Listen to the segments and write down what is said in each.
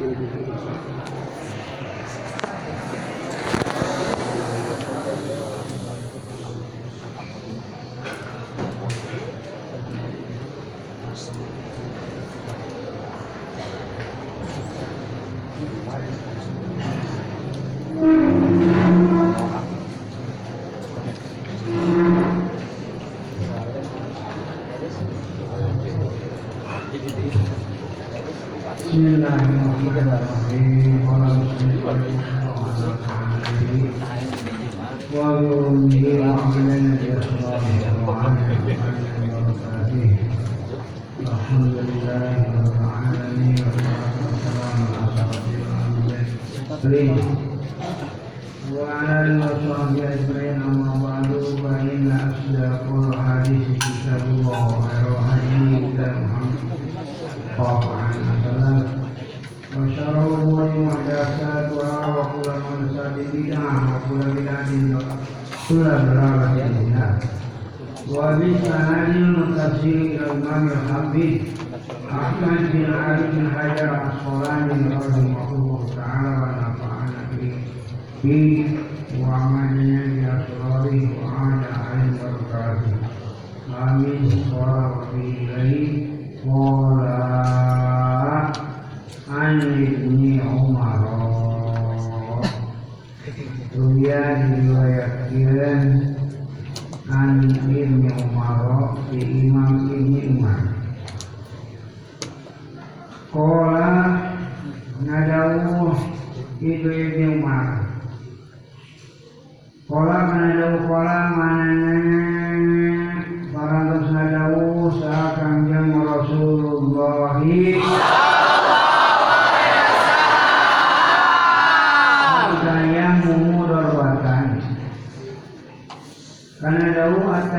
Thank you. Thank you.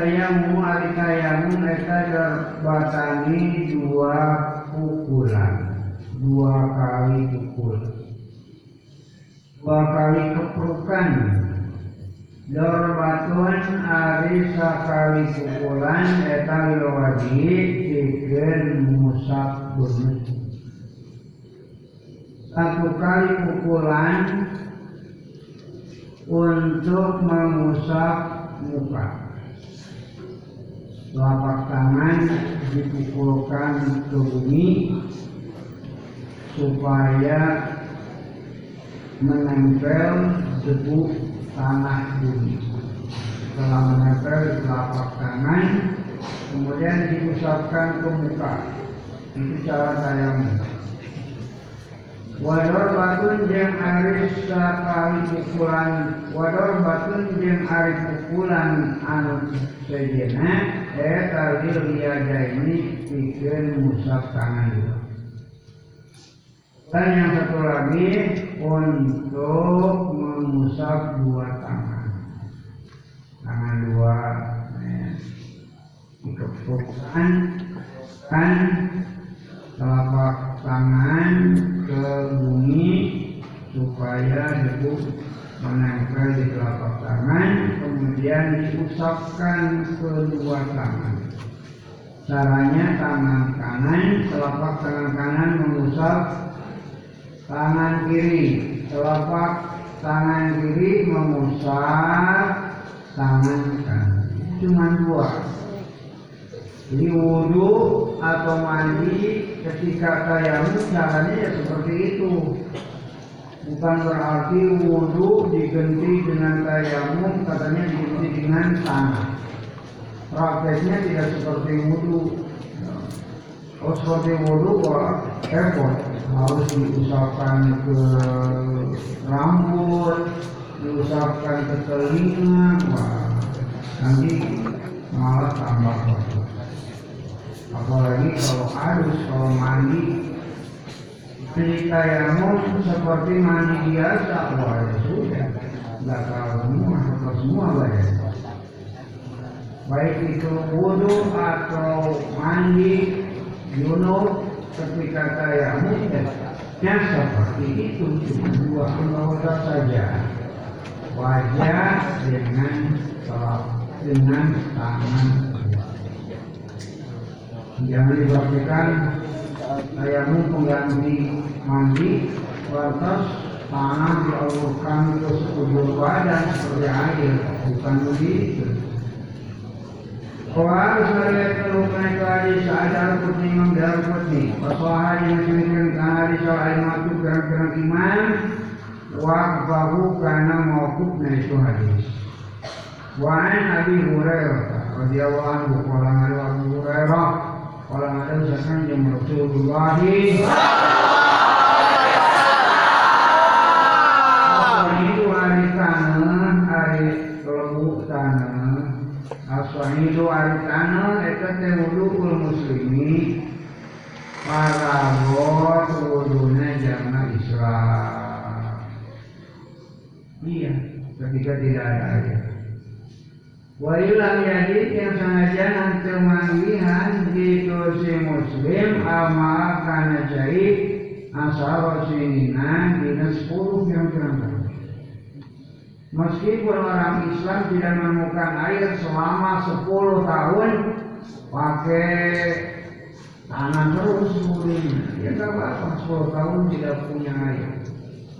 Dawu atayamu Atayamu Eta dorwatani Dua pukulan. Dua kali pukul. Dua kali keprukan. Dorbatun Ari sakali pukulan Eta wajib Tigen musab bunut. Satu kali pukulan untuk mengusap muka. Telapak tangan dipukulkan ke bumi supaya menempel debu tanah bumi. Setelah menempel di telapak tangan, kemudian diusapkan ke muka. Itu cara tayamum. Wador batun jeng aris sakali pukulan Wador batun jeng aris pukulan anu sejena Eta liada ini bikin musab tangan juga Dan yang satu lagi untuk mengusap dua tangan Tangan dua ya. Dikepukkan kan telapak tangan ke bumi supaya debu menempel di telapak tangan kemudian diusapkan kedua tangan. Caranya tangan kanan telapak tangan kanan mengusap tangan kiri. Telapak tangan kiri mengusap tangan kanan. Cuma dua. Jadi wudhu atau mandi ketika tayamum caranya ya seperti itu. Bukan berarti wudhu diganti dengan tayamum katanya diganti dengan tanah. Prakteknya tidak seperti wudhu. Oh seperti wudhu wah repot harus diusapkan ke rambut, diusapkan ke telinga, wah nanti malah tambah apalagi kalau harus kalau mandi tayamum seperti mandi biasa wah ya. Sudah tahu semua atau semua baik baik itu wudhu atau mandi junub ketika tayamum ya. Seperti itu cuma dua anggota saja. Wajah dengan dengan tangan. Jangan dibagikan tayamu pengganti mandi lantas tanah dialurkan ke sekujur badan seperti air bukan begitu Kuar saya kelukan kali sadar putih mengdar putih. Pasoha yang semikian kali soal masuk gerak-gerak iman. Wakbahu karena mawkufnya itu hadis. Wa'an Abi Hurairah radhiyallahu anhu qala ngadu Abu Hurairah qala ngadu sakan jeung Rasulullah itu hari tanah lebu tanah itu hari tanah eta teh wudhu muslimi Parabot wudhunya jangan Islam Iya, ketika tidak ada Wailam yadid yang sengaja nanti manggihan di si muslim ama kana jahit asal sinina dina sepuluh yang tahun. Meskipun orang Islam tidak menemukan air selama sepuluh tahun pakai tangan terus kemudian ya tak apa? Sepuluh tahun tidak punya air.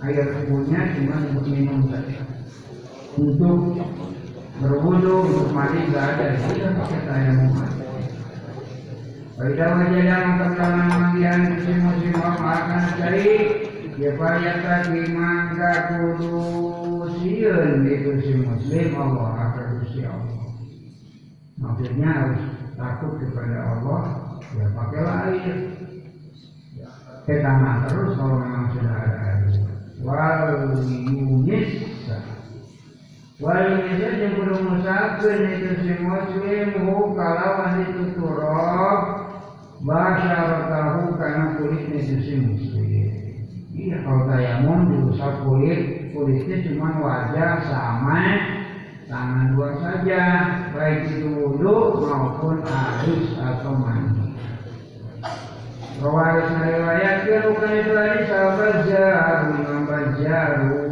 Air punya cuma untuk minum saja. Untuk berwudu untuk mandi nggak ada. Kita pakai tayamum wajah dalam pertama mandian musim musim akan cari dia payah di mangga kudu sieun itu si muslim Allah akan kusi Allah. Maksudnya harus takut kepada Allah ya pakailah air. Ke tanah terus kalau memang sudah ada air. Wal yunis Wal Indonesia yang kudu musafir itu si muslim kalawan itu turab basyaratahu karena kulitnya itu si muslim. Iya kalau tayamum diusap kulit, kulitnya cuma wajah sama tangan dua saja, baik itu wudhu maupun harus atau mandi. Rawaris meriwayatkan bukan itu lagi sahabat jaru Imam Bajaru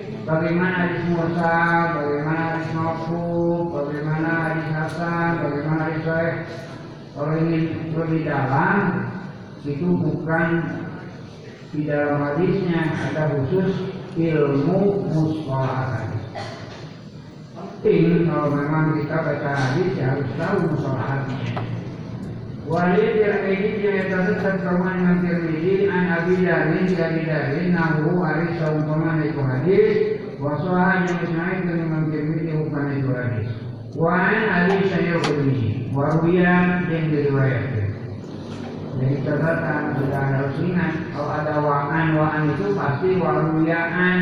bagaimana hadis mursal, bagaimana hadis maufu, bagaimana hadis hasan, bagaimana hadis sahih. Kalau ingin lebih dalam, itu bukan di dalam hadisnya ada khusus ilmu mustalah hadis. Penting kalau memang kita baca hadis ya harus tahu mustalah hadisnya. Walid Tirmidzi menyatakan kawan Imam Tirmidzi an Abi Darin di Abi Darin nahu hari saumpama itu hadis wasohan yang disnaik dengan Imam Tirmidzi bukan itu hadis. Wan Ali Sayyid Khudri waruya yang diriwayatkan. Jadi catatan sudah ada ingat kalau ada waan waan itu pasti waruyaan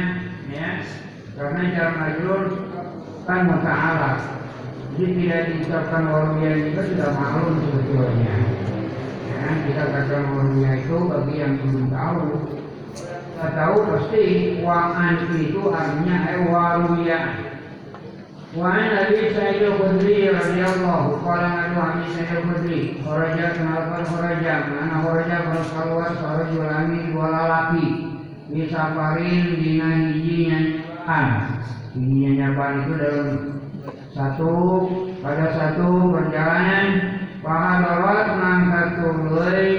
ya karena cara majrur kan muta'alaq jadi tidak diucapkan waruya juga sudah maklum sebetulnya. Ya, kita katakan waruya itu bagi yang belum tahu. Kita tahu pasti wa'an itu artinya eh waruya. Wa'an Nabi Sayyid Khudri radhiyallahu qala adu Abi Sayyid Khudri kharaja kenapa kharaja mana kharaja kalau keluar sarajulani dua lalaki bisa parin dina hijinya an hijinya nyapan itu dalam satu pada satu perjalanan pahalawat mangkat tulai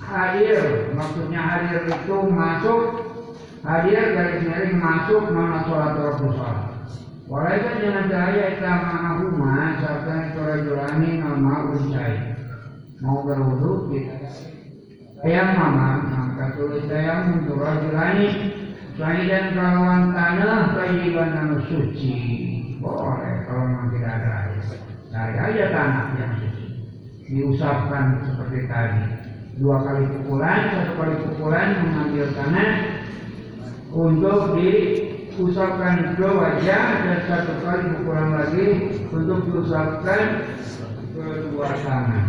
hadir. Maksudnya hadir itu masuk hadir dari sini masuk mana sholat rasul Walaupun jangan daya kita ma'ahuma Serta itu rajulani nama usai. Mau berwudu kita Ayam mama Maka tulis ayam untuk rajulani Saidan kawan tanah Kajiban nama suci boleh kalau memang tidak ada air. Cari aja tanah yang. Diusapkan seperti tadi. Dua kali pukulan, satu kali pukulan mengambil tanah untuk diusapkan ke wajah dan satu kali pukulan lagi untuk diusapkan kedua tangan.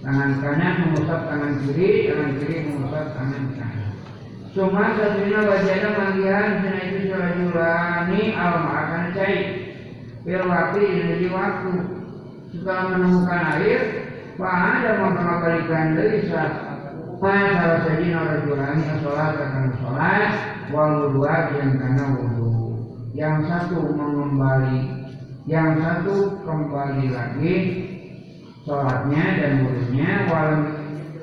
Tangan kanan mengusap tangan kiri, tangan kiri mengusap tangan kanan. Cuma satunya wajahnya manggihan Sena itu surajulani alam cair Bil waktu di waktu. Setelah menemukan air Pak ada mengembalikan dari saat salah saja rajulani sholat akan sholat Wal dua yang karena wudhu. Yang satu mengembali Yang satu kembali lagi Sholatnya dan wudhunya Walau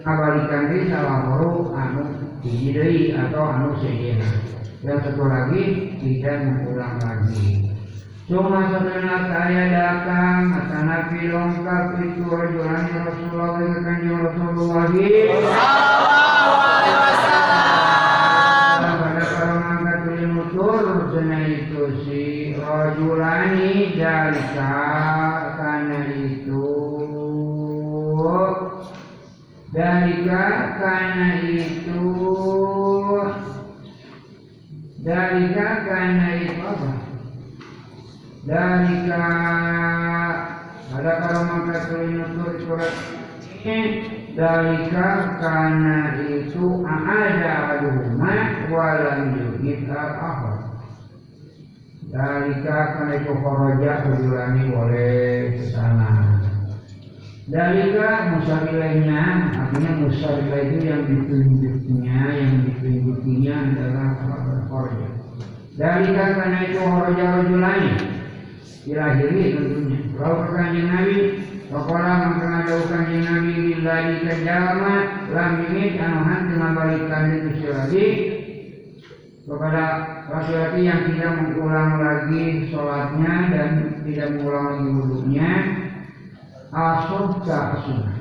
abalikan di salah anu hiji atau anu sejenak dan satu lagi tidak mengulang lagi Cuma sebenarnya saya datang Kata Nabi lengkap itu Rajulan Rasulullah Ke kanjeng Rasulullah. Pada para mangkat nutur Sena itu si Rajulani Jalika Karena itu. Dalika karena itu. Dalika karena itu apa? Dalika. Ada kalau maka tulinutur surat. Dalika karena itu ada rumah walam yugit al Dalika karena itu kharaja berjulangi oleh ke sana. Dalika musabilahnya artinya musabilah itu yang ditunjuknya yang ditunjukinya adalah kharaja. Dalika karena itu kharaja rajulani dilahiri tentunya. Kalau perkanjeng Nabi Pakola mengkena jauh kanjeng Nabi Bila di kejama Lam ini anuhan dengan balikan itu lagi kepada laki-laki yang tidak mengulang lagi sholatnya dan tidak mengulang lagi wudhunya. Asobka sunnah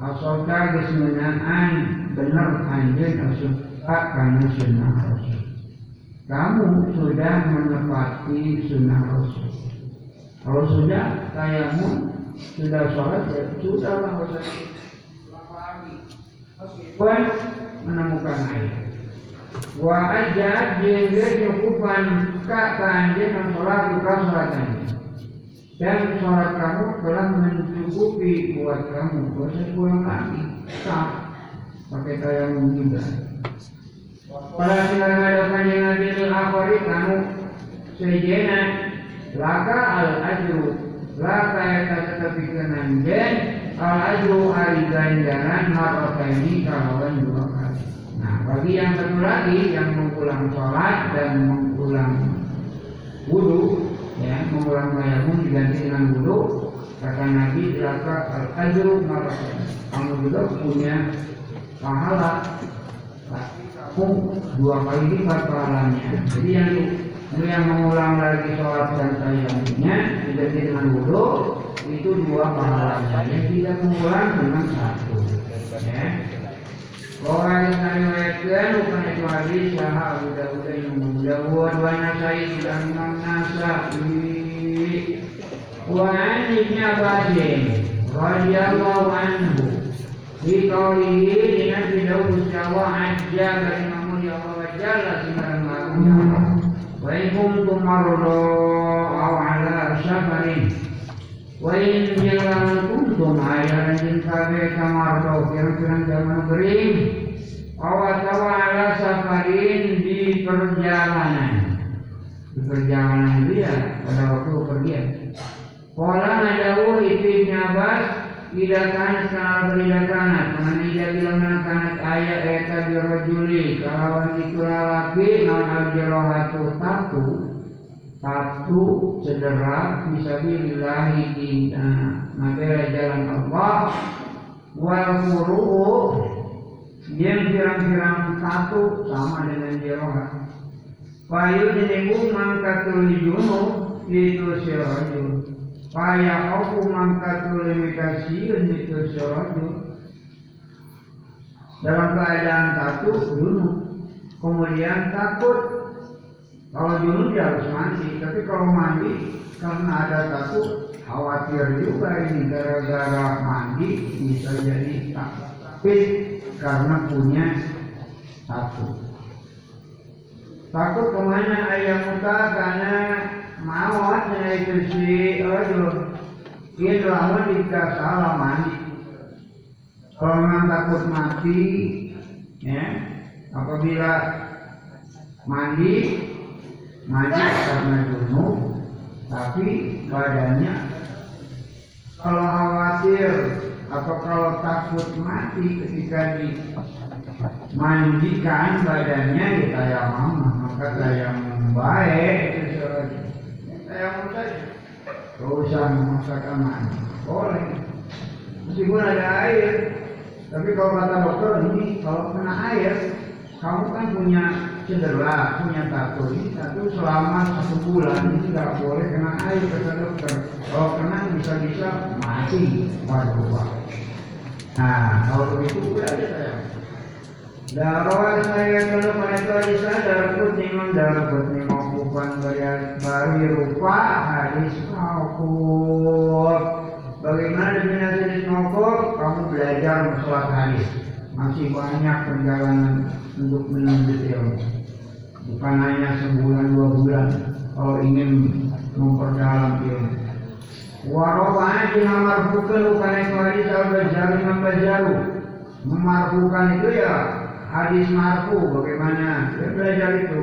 asobka gesmenaan benar anjir asobka karena sunnah rasul. Kamu sudah menepati sunnah rasul kalau sudah kayamu sudah sholat ya sudah lah usah. Meskipun menemukan air. Wa aja jengge cukupan kak kanjeng sholat bukan sholat anjing dan sholat kamu telah mencukupi buat kamu. Usah pulang lagi. Sah. Pakai tayamum juga pada silang ada yang nabi al kamu sejena laka al ajru laka ya tetapi kenanjen al ajru hari ganjaran marota ini kawan dua kali. Nah bagi yang satu lagi yang mengulang sholat dan mengulang wudhu ya mengulang tayamum diganti dengan wudhu kata Nabi laka al ajru maratan kamu juga punya pahala. Kamu dua kali lipat pahalanya. Jadi yang yang mengulang lagi sholat dan tayamumnya diganti dengan wudhu itu dua pahalanya yang tidak mengulang dengan satu. Ya. Bahwa yang riwayatkan bukan itu hadis sah Abu Dawud dan Imam wa Nasai dan Imam Nasai wa an Ibn Abbas radhiyallahu anhu. Di qaulihi di Nabi Dawud jawa ajja bagi Imam ya Wa in jalan kuntum ayaran jin kabe kamar do pirang-pirang zaman kering awatawa ala safarin di perjalanan di perjalanan ya pada waktu pergian Kala nadawu itu Ibn Kana berida kanat Mengenai ida bilang kanat ayat Eta birojuli Kalawan itu laki Non al-jirohatu Satu. Satu cedera Bisabilillahi di Mabela jalan Allah Wal muru'u Yang pirang-pirang satu Sama dengan jirohat Payu dinibu mangkatul junub Itu sirajul Paya aku mangkatul limitasiun Itu sirajul Dalam keadaan satu junub Kemudian takut Kalau junub dia harus mandi. Tapi kalau mandi Karena ada satu Khawatir juga ini Gara-gara mandi Bisa jadi takut. Karena punya satu. Takut ke mana ayah muka karena mawatnya itu si Ojo. Jika salah mandi. Kalau takut mati, ya, apabila mandi mandi karena junub tapi badannya kalau khawatir atau kalau takut mati ketika dimandikan badannya ya tayamum maka tayamum baik tayamum saja Gak usah memaksakan mandi boleh meskipun ada air tapi kalau kata dokter ini kalau kena air kamu kan punya cedera, punya tato ini tato selama satu bulan ini tidak boleh kena air kata dokter. Kalau kena bisa-bisa mati. Waduh. Nah, kalau begitu udah aja saya. Darah saya kalau mereka dapat nimam dapat nimam bukan bari rupa hadis mauquf. Bagaimana dengan hadis mauquf? Kamu belajar masalah hadis. Masih banyak perjalanan untuk menuntut ilmu. Bukan hanya sebulan dua bulan kalau ingin memperdalam ilmu. Warofa'ah jina marfukan bukan itu hadis al-bajaru membajaru. Memarfukan itu ya hadis marfu bagaimana dia belajar itu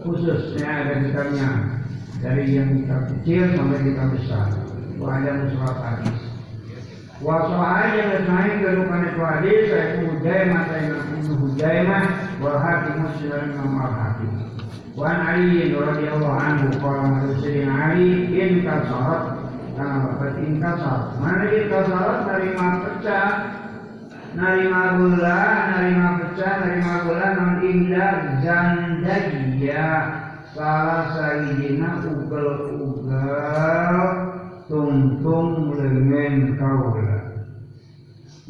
khususnya ada kitabnya dari yang kita kecil sampai kita besar. Itu ada surat hadis Wasohai yang lain kerupan itu hadis saya Hujaimah saya Ibnu Hujaimah wa hakim muslim nomor hakim Wan Ali radhiyallahu anhu qala Sayyidina Ali in kasarat bapak in kasar mana in kasarat nerima pecah nerima gula nerima pecah nerima gula non indah jandaya salah sayidina ugel-ugel tungtung lengan kaula.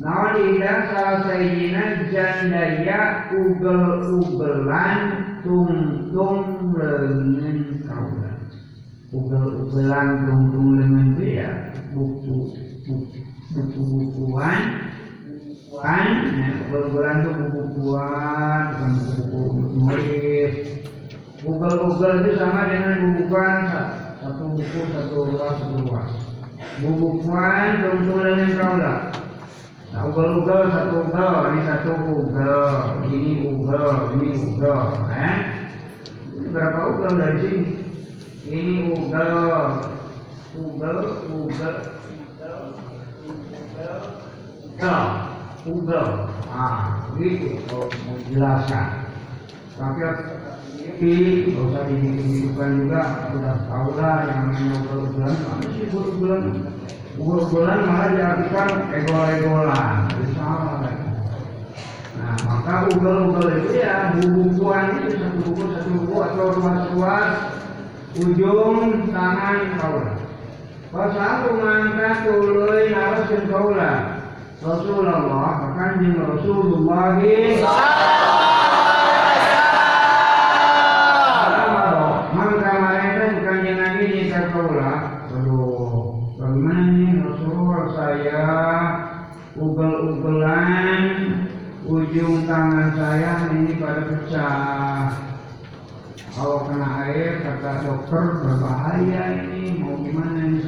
Nawan indah salah sayidina jandaya ugel-ugelan tungtung lengan kaula. Ugel-ugelan tungtung lengan itu ya buku buku-bukuan bukuan, ya, ugel-ugelan itu buku-bukuan, bukan buku-buku nulis. Ugel-ugel itu sama dengan bukuan satu buku satu luas satu luas bubukuan tungtung dengan kaulah nah ugal-ugal satu ugal ini satu ugal ini ugal ini ugal eh ini berapa ugal dari sini? Ini ugal ugal ugal ugal ugal ah gitu kalau mau jelaskan tapi tapi nggak usah dihidupkan juga. Sudah tahu lah yang namanya bulan. Mana sih bulan? Bulan malah diartikan egol-egolan salah nah maka ugal-ugal itu ya bubukuan itu satu buku satu buku atau ruas-ruas ujung tangan kaulah Pasal mangkat tuluy naras kaulah Rasulullah bahkan jeng Rasulullah? Ugel-ugelan ujung tangan saya ini pada pecah. Kalau kena air kata dokter berbahaya ini. Mau gimana ini?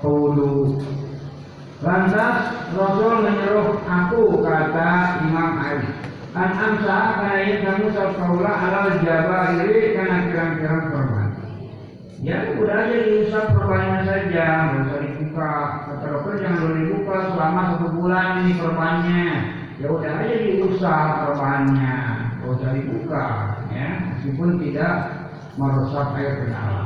Kudu lantas Rasul menyuruh aku kata Imam Ali. An amsa karena kamu saulah alal jabairi karena kirang-kirang korban ya udah aja diusap perbannya saja nggak usah dibuka. Kata dokter jangan boleh dibuka selama satu bulan ini perbannya ya udah aja diusap perbannya nggak usah dibuka ya. Meskipun tidak merusak air ke dalam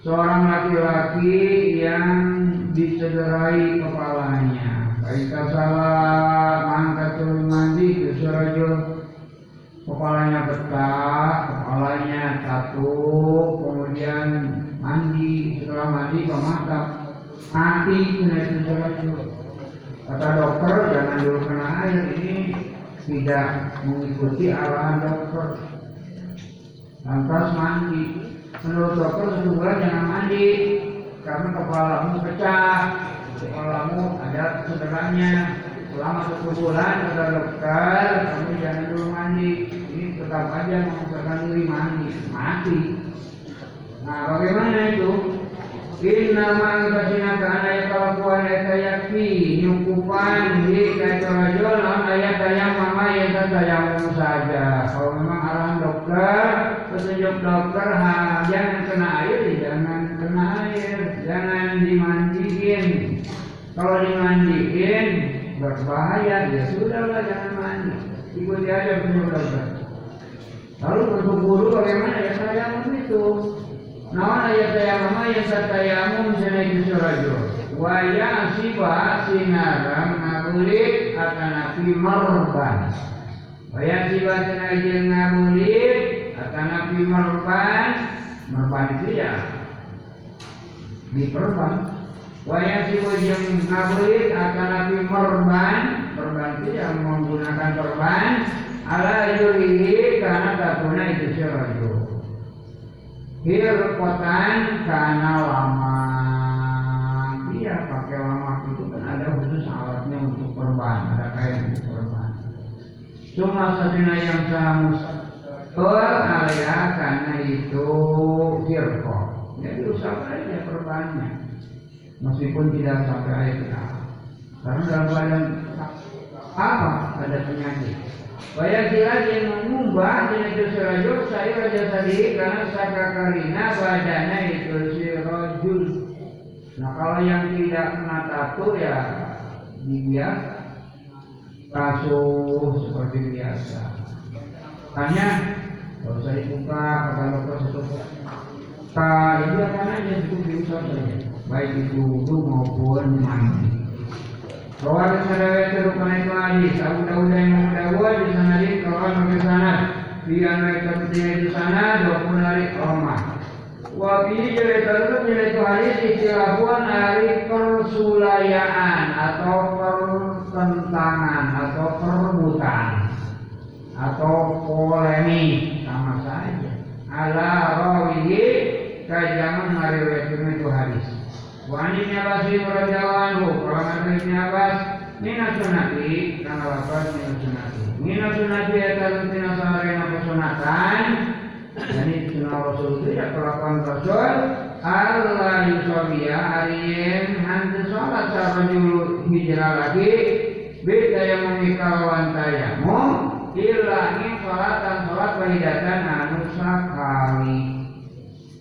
seorang laki-laki yang dicederai kepalanya. Baik salah mangkat turun mandi itu sirajul kepalanya pecah, kepalanya satu, kemudian mandi, setelah mandi pematap, mati kena itu Kata dokter jangan dulu kena air ini tidak mengikuti arahan dokter. Lantas mandi. Menurut dokter satu bulan jangan mandi karena kepalamu pecah, kepalamu ada cederanya. Selama satu bulan kata dokter, kamu jangan dulu mandi. Ini tetap aja memaksakan diri mandi, mati. Nah, bagaimana itu? Inna ma'angkasina kana yatalakuan yakfi nyukupan di kaitorajul non ayat mama yang tayamum saja. Kalau memang arahan dokter, petunjuk dokter, ha, jangan kena air, jangan kena air, jangan dimandiin. Kalau dimandiin berbahaya, ya sudahlah jangan mandi. Ikuti aja petunjuk dokter. Lalu untuk guru bagaimana ya tayamum itu? Tayamum yang satayamum senai rajo. Waya siba sinaram ngabulit akan api marban. Waya siba senai ngabulit akan api marban. Marban itu ya diperban. Waya siba yang ngabulit akan api marban. Perban itu yang menggunakan perban. Ala yurihi karena tatuna itu rajo. Hirkotan karena lama Iya pakai lama itu kan ada khusus alatnya untuk perban Ada kain untuk perban. Cuma satunya yang samus Beralaya karena itu hirko Jadi usah aja perbannya. Meskipun tidak sampai air Karena dalam badan apa ada penyakit Bayar lagi yang mengubah itu sirajo saya raja tadi karena saka karina badannya itu sirajul. Nah kalau yang tidak kena tato ya dibiak kasus seperti biasa. Tanya kalau saya kata dokter satu Kak, itu apa aja cukup diusap saja, baik itu wudhu maupun mandi. Rawat sadawat rukun itu hadis Abu Dawud yang Abu Dawud di sana di kawan pakai sana di anak itu itu sana dua hari Roma. Wabi jadi terus jadi itu hadis istilahuan hari persulayaan atau pertentangan atau perebutan atau polemik sama saja. Ala rawihi kajaman hari itu hadis. Wa ani Abbas radhiyallahu anhu, qala Ibnu Abbas min sunnati kana lafaz min sunnati. Min sunnati eta tina sarena sunatan. Jadi sunnah Rasul itu ya kelakuan Rasul Allah yusawiya arien hantu sholat sarajul hijrah lagi beda yang memikalawan tayamu ilangi sholatan sholat wahidatan anu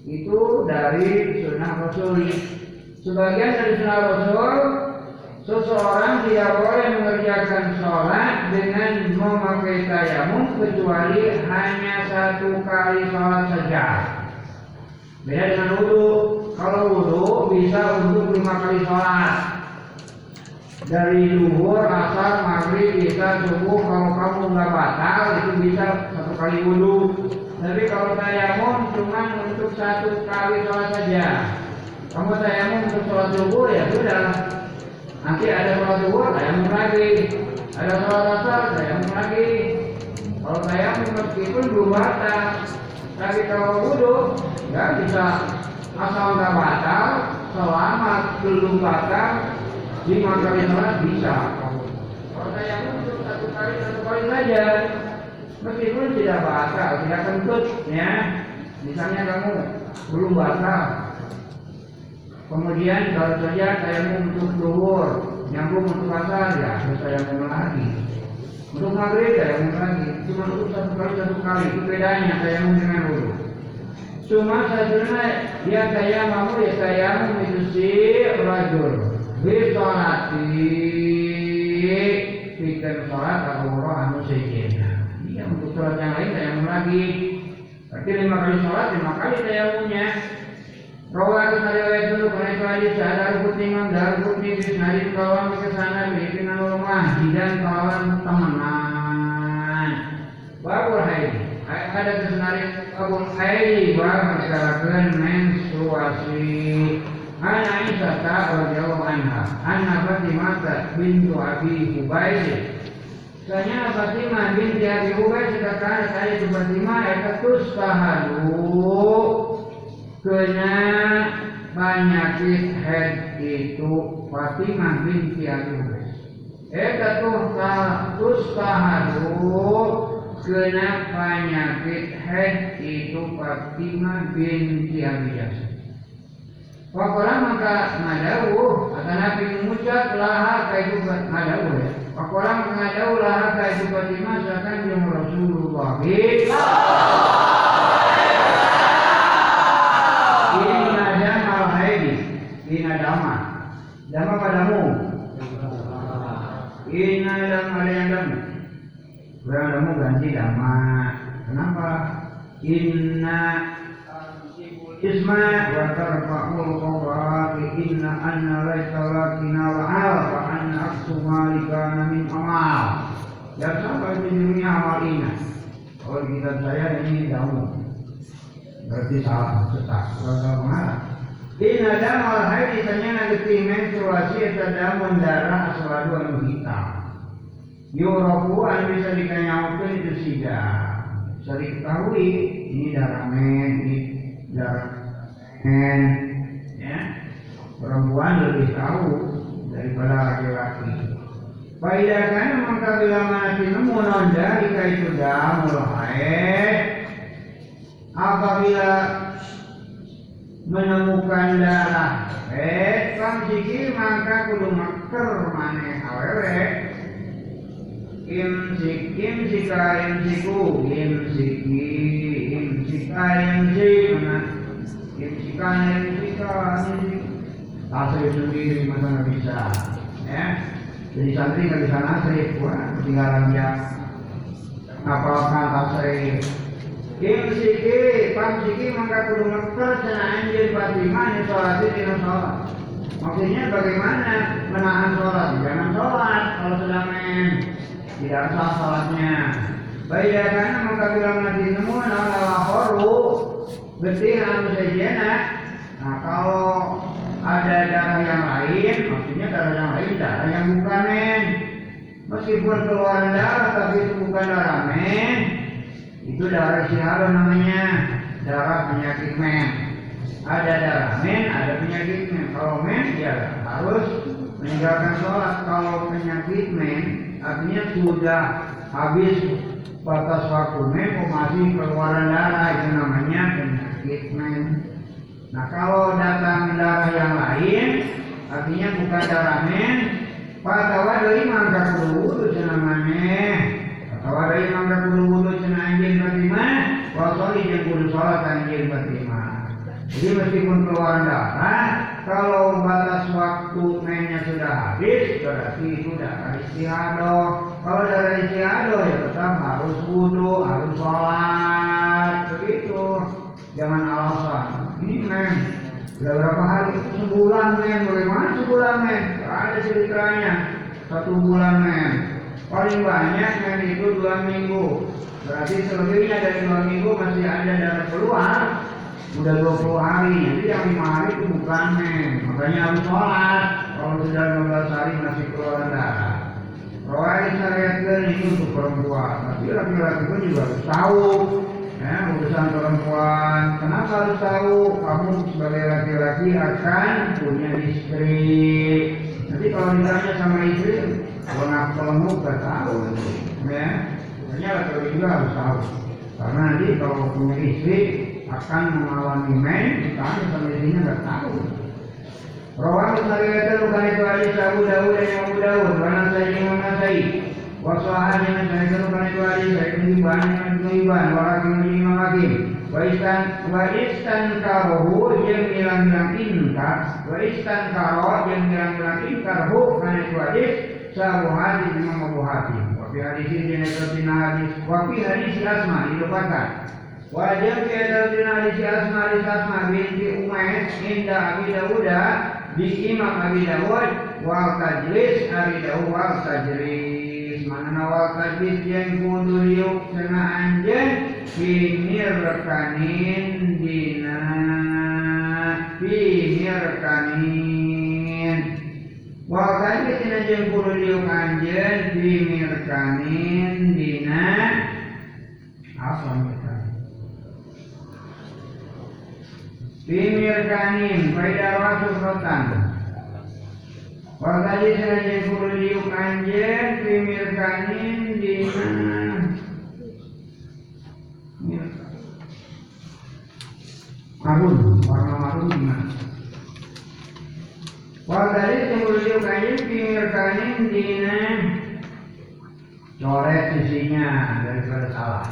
itu dari sunnah Rasul Sebagian dari sunnah Rasul, seseorang tidak boleh mengerjakan sholat dengan memakai tayamum kecuali hanya satu kali sholat saja. Beda dengan wudhu. Kalau wudhu bisa untuk lima kali sholat. Dari duhur, asar, maghrib, bisa subuh. Kalau kamu nggak batal itu bisa satu kali wudhu. Tapi kalau tayamum cuma untuk satu kali sholat saja. Kamu tayamum untuk sholat subuh ya sudah. Nanti ada sholat subuh tayamum lagi. Ada sholat asar tayamum lagi. Kalau tayamum meskipun belum batal, tapi kalau wudhu nggak bisa asal nggak batal, selama belum batal lima kali sholat bisa. Kalau tayamum untuk satu kali satu kali saja, meskipun tidak batal, tidak kentut ya. Misalnya kamu belum batal, Kemudian kalau saja saya untuk duhur, nyambung untuk asar ya harus saya mau lagi. Untuk maghrib saya mau lagi. Cuma untuk satu kali satu kali itu bedanya saya mau dengan dulu. Cuma satunya dia saya mau ya saya mau itu si rajul. Bisolati pikir sholat atau anu sejena. Iya untuk sholat yang lain saya mau lagi. Berarti lima kali sholat lima kali saya dulu karena itu hadis ada kutingan dar kuti di hari kawan temenan. Baru hai ada kesenari kabun hai baru masyarakat menstruasi. Ana Aisyah radhiyallahu anha, anna Fatimah bintu Abi Hubayl Sanya Fatimah binti Abi Ubay sedangkan saya itu Fatimah eta tustahalu kena penyakit head itu Fatimah binti Abi Ubay. Eta tuh tustahalu kena penyakit head itu Fatimah binti Abi Yasir. Wakola maka ngadawuh akan Nabi mengucap laha kaitu ngadawuh ya. Wakola maka ngadawuh laha kaitu Fatimah seakan yang Rasulullah. Ini Ina dama. Dama padamu. Ina dama ada yang damu. Kurang damu ganti dama. Kenapa? Inna Isma wa tarfa'ul qawrati inna anna laysa lakina wa'al wa anna aksu malikana min amal Ya sampai di dunia amal ina Kalau kita saya ini damu. Berarti salah sesat Kalau mengarah Ina damal haidi tanya nanti menstruasi Eta damun darah aswadu anu hitam. Yurabu an bisa dikanyaukan itu sida Bisa diketahui Ini darah men Ini darah men ya. Perempuan lebih tahu daripada laki-laki. Faidah kan maka bila mati nemu nonda jika itu damul haid apabila menemukan darah. Haid sikir maka kudu maker maneh awewe imsik imsika imsiku imsiki imsika imsik mana imsikan imsikan asli sendiri masa nggak bisa. Ya. Jadi santri nggak bisa nasrif wah ketinggalan dia ngapalkan tasrif imsiki pamsiki maka kudu ngeker cina anjir fatimah ini sholat ini sholat. Maksudnya bagaimana menahan sholat? Jangan sholat kalau sedang main. Tidak sah sholatnya. Baik karena maka bilang nanti nemu nama laporu betul anu sejena. Nah kalau ada darah yang lain maksudnya darah yang lain darah yang bukan men meskipun keluar darah tapi itu bukan darah men itu darah siapa namanya? Darah penyakit men. Ada darah men ada penyakit men. Kalau men ya harus meninggalkan sholat. Kalau penyakit men artinya sudah habis batas waktu men masih keluaran darah itu namanya penyakit men. Nah kalau datang darah yang lain artinya bukan darah men. Patawa dari mangga kudu wudu cenah maneh patawa dari mangga kudu wudu cenah anjeun batimah wasoli jeung kudu salat anjeun batimah jadi meskipun keluar darah kalau batas waktu mainnya sudah habis berarti itu darah istihadoh kalau darah istihadoh ya tetap harus wudhu harus sholat. Begitu. Jangan alasan ini men udah berapa hari? Sebulan men bagaimana sebulan men? Ada ceritanya. Satu bulan men paling banyak men itu dua minggu. Berarti selebihnya dari dua minggu masih ada darah keluar. Udah 20 hari. Jadi yang lima hari itu bukan men. Makanya harus sholat. Kalau sudah 15 hari masih keluar darah Rawai syariatkan ini untuk perempuan. Tapi laki-laki pun juga harus tahu ya urusan perempuan. Kenapa harus tahu? Kamu sebagai laki-laki akan punya istri. Nanti kalau ditanya sama istri gak tahu ya. Makanya laki-laki juga harus tahu. Karena nanti kalau punya istri akan mengalami men istrinya nggak tahu. Rawang Sariwata bukan itu hadis Abu Dawud dan Abu Dawud Karena saya Imam Nasai Wasahan yang saya itu bukan itu hadis Saya pengiban yang pengiban Walakin Imam Hakim Wa istan Wa istan karohu Yang bilang-bilang inkar Wa istan karo Yang bilang-bilang inkar Hu Karena itu hadis Sabu hadis Imam Abu Hatim Wafi hadis ini Yang hadis Wafi hadis Asma Dilupakan Wajib kita hadis Asma hadis Asma binti Umais Indah Abi Dawuda di Imam Abi Dawud wal tajlis Abi Dawud wal tajlis. Mana wal tajlis yang kudu liuk cenah anjeun pinir rekanin dina. Pinir rekanin Wakani tina jeung kudu liuk anjeun bimirkanin dina apa mirkanin? Bimirkanin faida rasul rotan. Wakani tina jeung kudu liuk anjeun bimirkanin dina marun, warna marun gimana? Wadari kemudian kain pinggir kain dina coret sisinya daripada salah.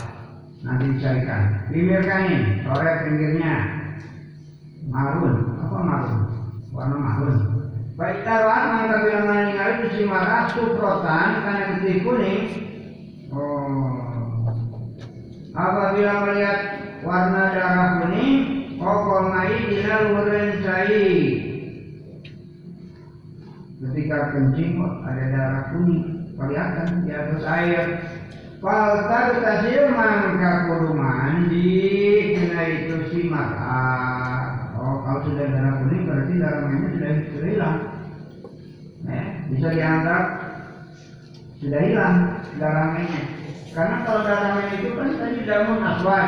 Nanti dicarikan. Pinggir kain, coret pinggirnya. Marun, apa marun? Warna marun. Baik taruhan maka bila meninggal itu si marah suprotan karena putih kuning. Oh. Apabila melihat warna darah kuning, kokol mai dina luhureun cai ketika kencing ada darah kuning kelihatan di atas air Faltar tasir mangka kudu mandi kena itu si mata. Oh kalau sudah darah kuning berarti darah sudah hilang. Eh, bisa dianggap sudah hilang darah. Karena kalau darah itu kan tadi damun aswan.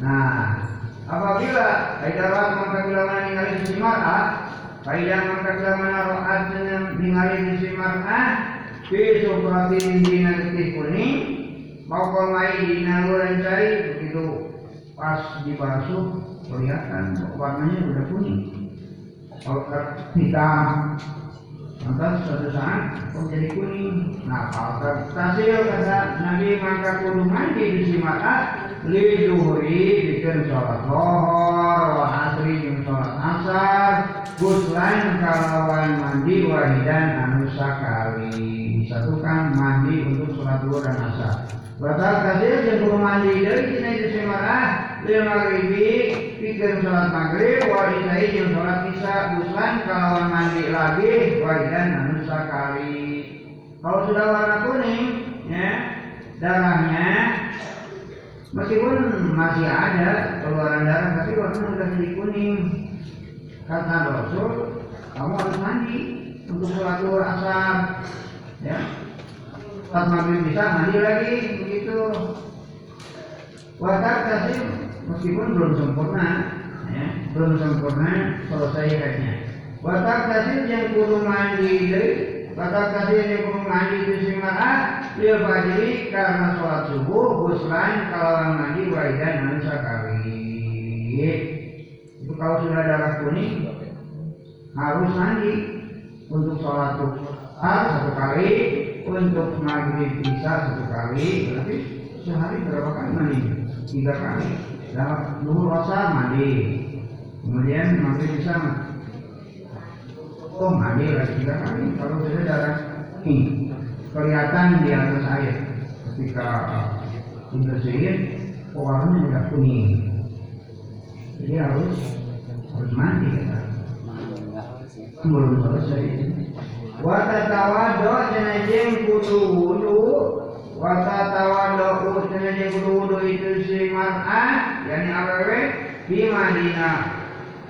Nah, apabila darah mangka bila meninggal si mata, Faida maka mana rohat dengan ningali di mar'ah fi subratin dina detik kuning maupun mai dina luran cai begitu. Pas dibasuh kelihatan warnanya udah kuning. Kalau hitam lantas suatu saat kok jadi kuning. Nah kalau tasil kata Nabi maka kudu mandi di mata li duhuri bikin sholat lohor wa asri jeung sholat asar guslan kalawan mandi wahidan anu sakali disatukan mandi untuk sholat duhur dan asar. Batal yang kudu mandi dari sini di semarah lil maghribi bikin sholat maghrib wa isai jeung sholat isya guslan kalawan mandi lagi wahidan anu sakali kalau sudah warna kuning ya darahnya meskipun masih ada keluaran darah tapi warna sudah jadi kuning kata Rasul kamu harus mandi untuk sholat duhur asar ya. Saat maghrib bisa mandi lagi begitu. Watak kasih meskipun belum sempurna ya belum sempurna selesai haidnya watak kasih yang kudu mandi watak kasih yang kudu mandi itu simara dia fajri karena sholat subuh guslan kalau mandi waidan dan sakari itu kalau sudah darah kuning harus mandi untuk sholat duhur satu kali untuk maghrib bisa satu kali berarti sehari berapa kali mandi? Tiga kali. Dalam duhur rasa mandi. Kemudian maghrib bisa oh mandi lagi tiga kali? Kalau sudah darah ini kelihatan di atas air. Ketika dibersihin warnanya sudah kuning. Jadi harus harus mandi ya. belum selesai. Wata tawado cenajeng kudu wudu Wata tawado cenajeng kudu wudu itu si mar'ah Yani awewe di Madinah.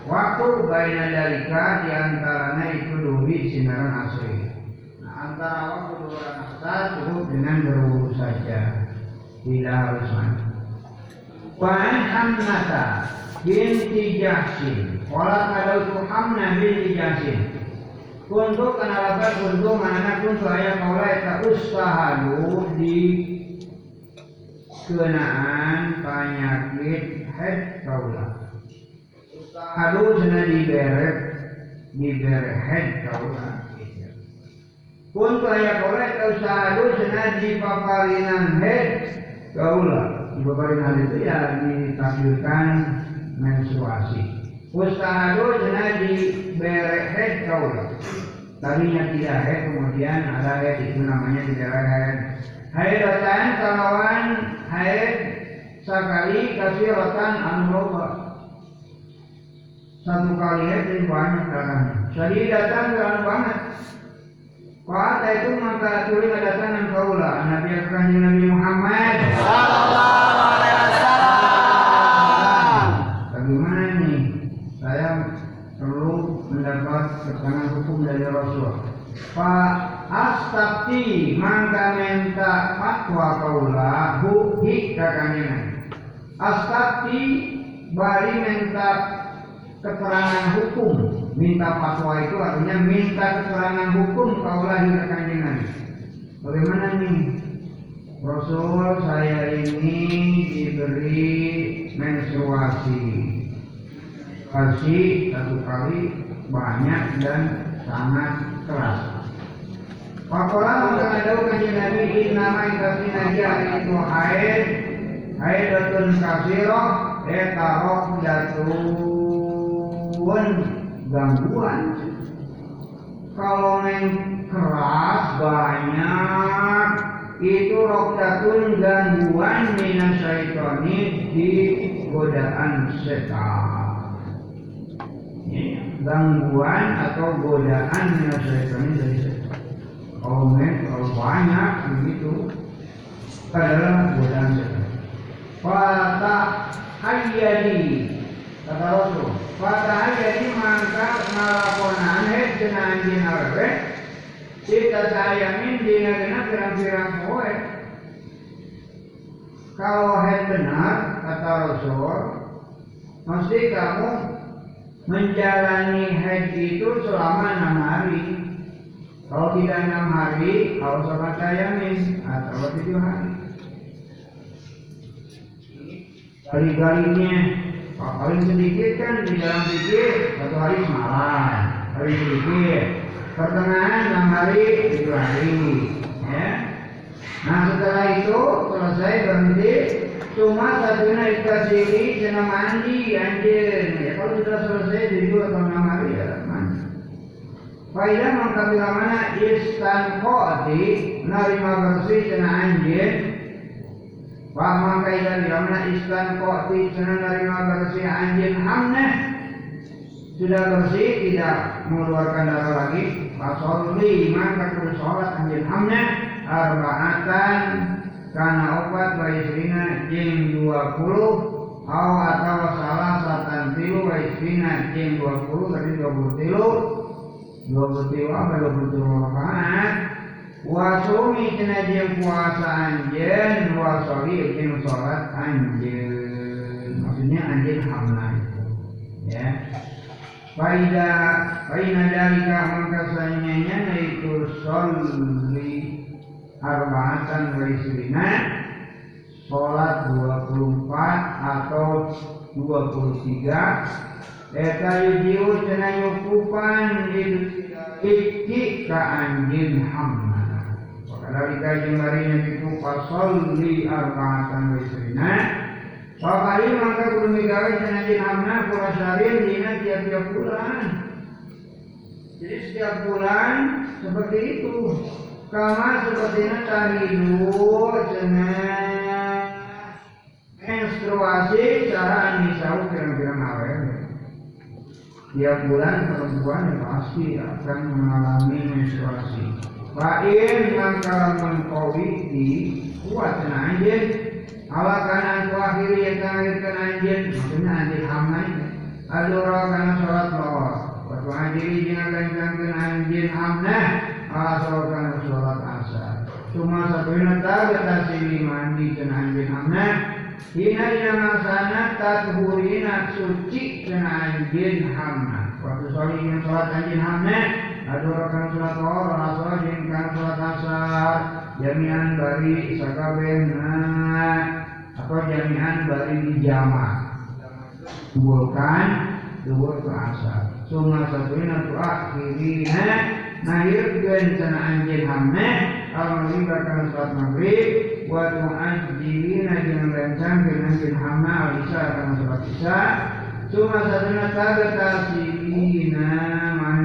Waktu baina dalika di antaranya itu dubi sinaran Nah antara waktu dua asar cukup dengan berwudu saja Tidak harus mandi Wan Hamnata binti Jahsin Walat ada itu Hamna binti Jahsin untuk kenalakan untuk mana pun saya mulai tak usahalu di kenaan penyakit head kaula. Usahalu cina diberet diberet head kaula. Mulai tak usahalu cina di paparinan head kaula. Di paparinan itu ya ditampilkan menstruasi. Ustadu cina di berehet kaula. Tadinya tidak head, kemudian ada head itu namanya tidak head. Haidatan kalawan haid sekali kasih rotan anu Satu kali haid banyak darahnya. Jadi datang terlalu banget. Wa ataitum curi ta'tuna tanam qaula Nabi Kanjeng Nabi Muhammad sallallahu alaihi wasallam. Bagaimana nih? Saya perlu mendapat keterangan hukum dari Rasul. Pak Astati mangka minta fatwa kaula bukti kakanya. Astati bari minta keterangan hukum minta fatwa itu artinya minta keterangan hukum kaula hi kakanyenan bagaimana nih Rasul saya ini diberi menstruasi. Menstruasi satu kali banyak dan sangat keras. Pakola maka ada kajian Nabi in nama kasih naja itu haid haidatun kasiro etarok jatuhun gangguan kalau neng keras banyak itu rokdatun gangguan minas syaitoni di godaan setan gangguan atau godaan minas syaitoni dari setan kalau kalau banyak begitu adalah godaan setan. Fata hayyadi kata Rasul. Fata hayyadi maka ngalakonan het jinawe kita sayamin dina dina pirang-pirang poe. Kalau het benar kata Rasul, mesti kamu menjalani haji itu selama enam hari kalau tidak enam hari, kalau sholat tayamin atau tujuh hari. Kali-kalinya paling sedikit kan di dalam pikir satu hari semalam, hari sedikit. Pertengahan enam hari, tujuh hari. Ya. Nah setelah itu selesai berhenti, cuma satunya dikasih senam mandi anjir. Ya, kalau sudah selesai tujuh atau enam hari ya mandi. Faidah mengkabila mana istan koti narima bersih cina anjir Wa mengkaidah bila mana istan koti cina narima bersih? Anjir hamna Sudah bersih tidak mengeluarkan darah lagi. Fasolli maka kudu sholat anjir hamna Arba'atan karena obat baisrina jing 20 Aw atau salah satan tilu baisrina jing 20 tadi 20 tilu. Dua puluh tiga apa? Dua puluh tiga rakaat wasumi cina jeung puasa anjeun wasoli jeung salat anjeun maksudnya anjeun hamna ya Faida Faina dalika maka sanyanya itu soli arba'atan wa isrina Sholat 24 atau 23 Eta yujiu cina nyukupan Iki ka anjin hamna Wakadari kajing barinya itu Fasolli arba'atan wisrina. Wakali maka kudu migawe cina anjin hamna Purasarin dina tiap-tiap bulan. Jadi setiap bulan Seperti itu. Kama sepertinya tahidu Cina Menstruasi Cara anisau kira-kira awet tiap bulan perempuan yang pasti akan mengalami menstruasi. Fa'in maka mengkawiti kuat anjir Ala kanan ku akhiri yang terakhirkan anjir Maksudnya anjir hamai Adura kana sholat lawas Waktu anjiri jangan kencangkan anjir hamna Ala sholat kana sholat asar. Cuma satu nata betasili mandi kena anjir hamna Hina dina masana tatuhurina suci kena anjin hamna Waktu sholat ingin sholat anjin hamna Adu rakan sholat awal Rasul jengkan sholat asar Jami'an bari sakabehna Atau jami'an bari di jama Dubulkan Dubul ke asar Suma satuina tu akhirina Nahirkan kena anjin hamna Al-Maghrib akan sholat maghrib wa tu'ajjilina jangan rencang bin hamna al-isya akan sholat isya cuma sadana taga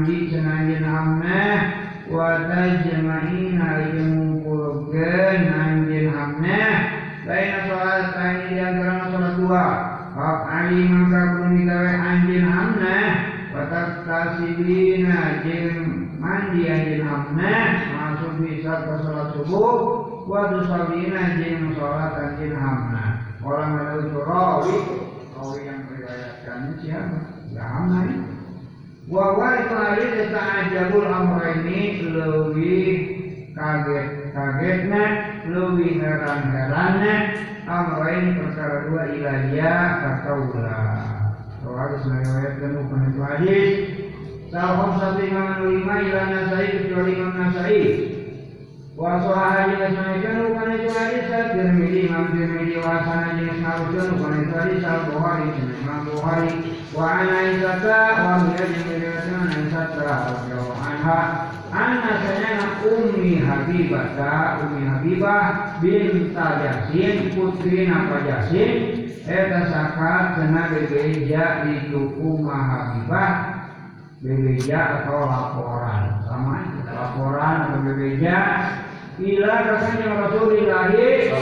tasilina mandi cenanjin hamna wa tajma'ina jengkulkeun anjin hamna lain sholat tani di antara dua. Pak Ali maka belum digawe anjin hamna wa tasilina jeng mandi anjin hamna masuk bisa ke sholat subuh Wadu sabina jin sholat anjin hamna Orang ada rawi Rawi yang meriwayatkan siapa? Hamna ini Wa wa hadis Ta'ajabul amra ini Lebih kaget-kagetna lebih heran-heranna amrain perkara dua ilahia kakaula Rawahu meriwayatkan bukan itu hadis Sahab satu imam lima ilah nasai kecuali imam nasai. Wa sohaha jenis naikkan bukan itu hadis Tirmidhi imam Tirmidhi wa sana jenis naruskan bukan itu hadis Al-Bukhari imam Bukhari. Wa ana isata wa hiya jenis meriwayatkan Aisyata radhiyallahu anha Anna sayana Ummi Habibah Ummi Habibah binta Jasin putri napa Jasin Eta sakat kena bebeja di tuku Habibah bebeja atau laporan sama laporan atau bebeja ila rasanya Rasulullah bebeja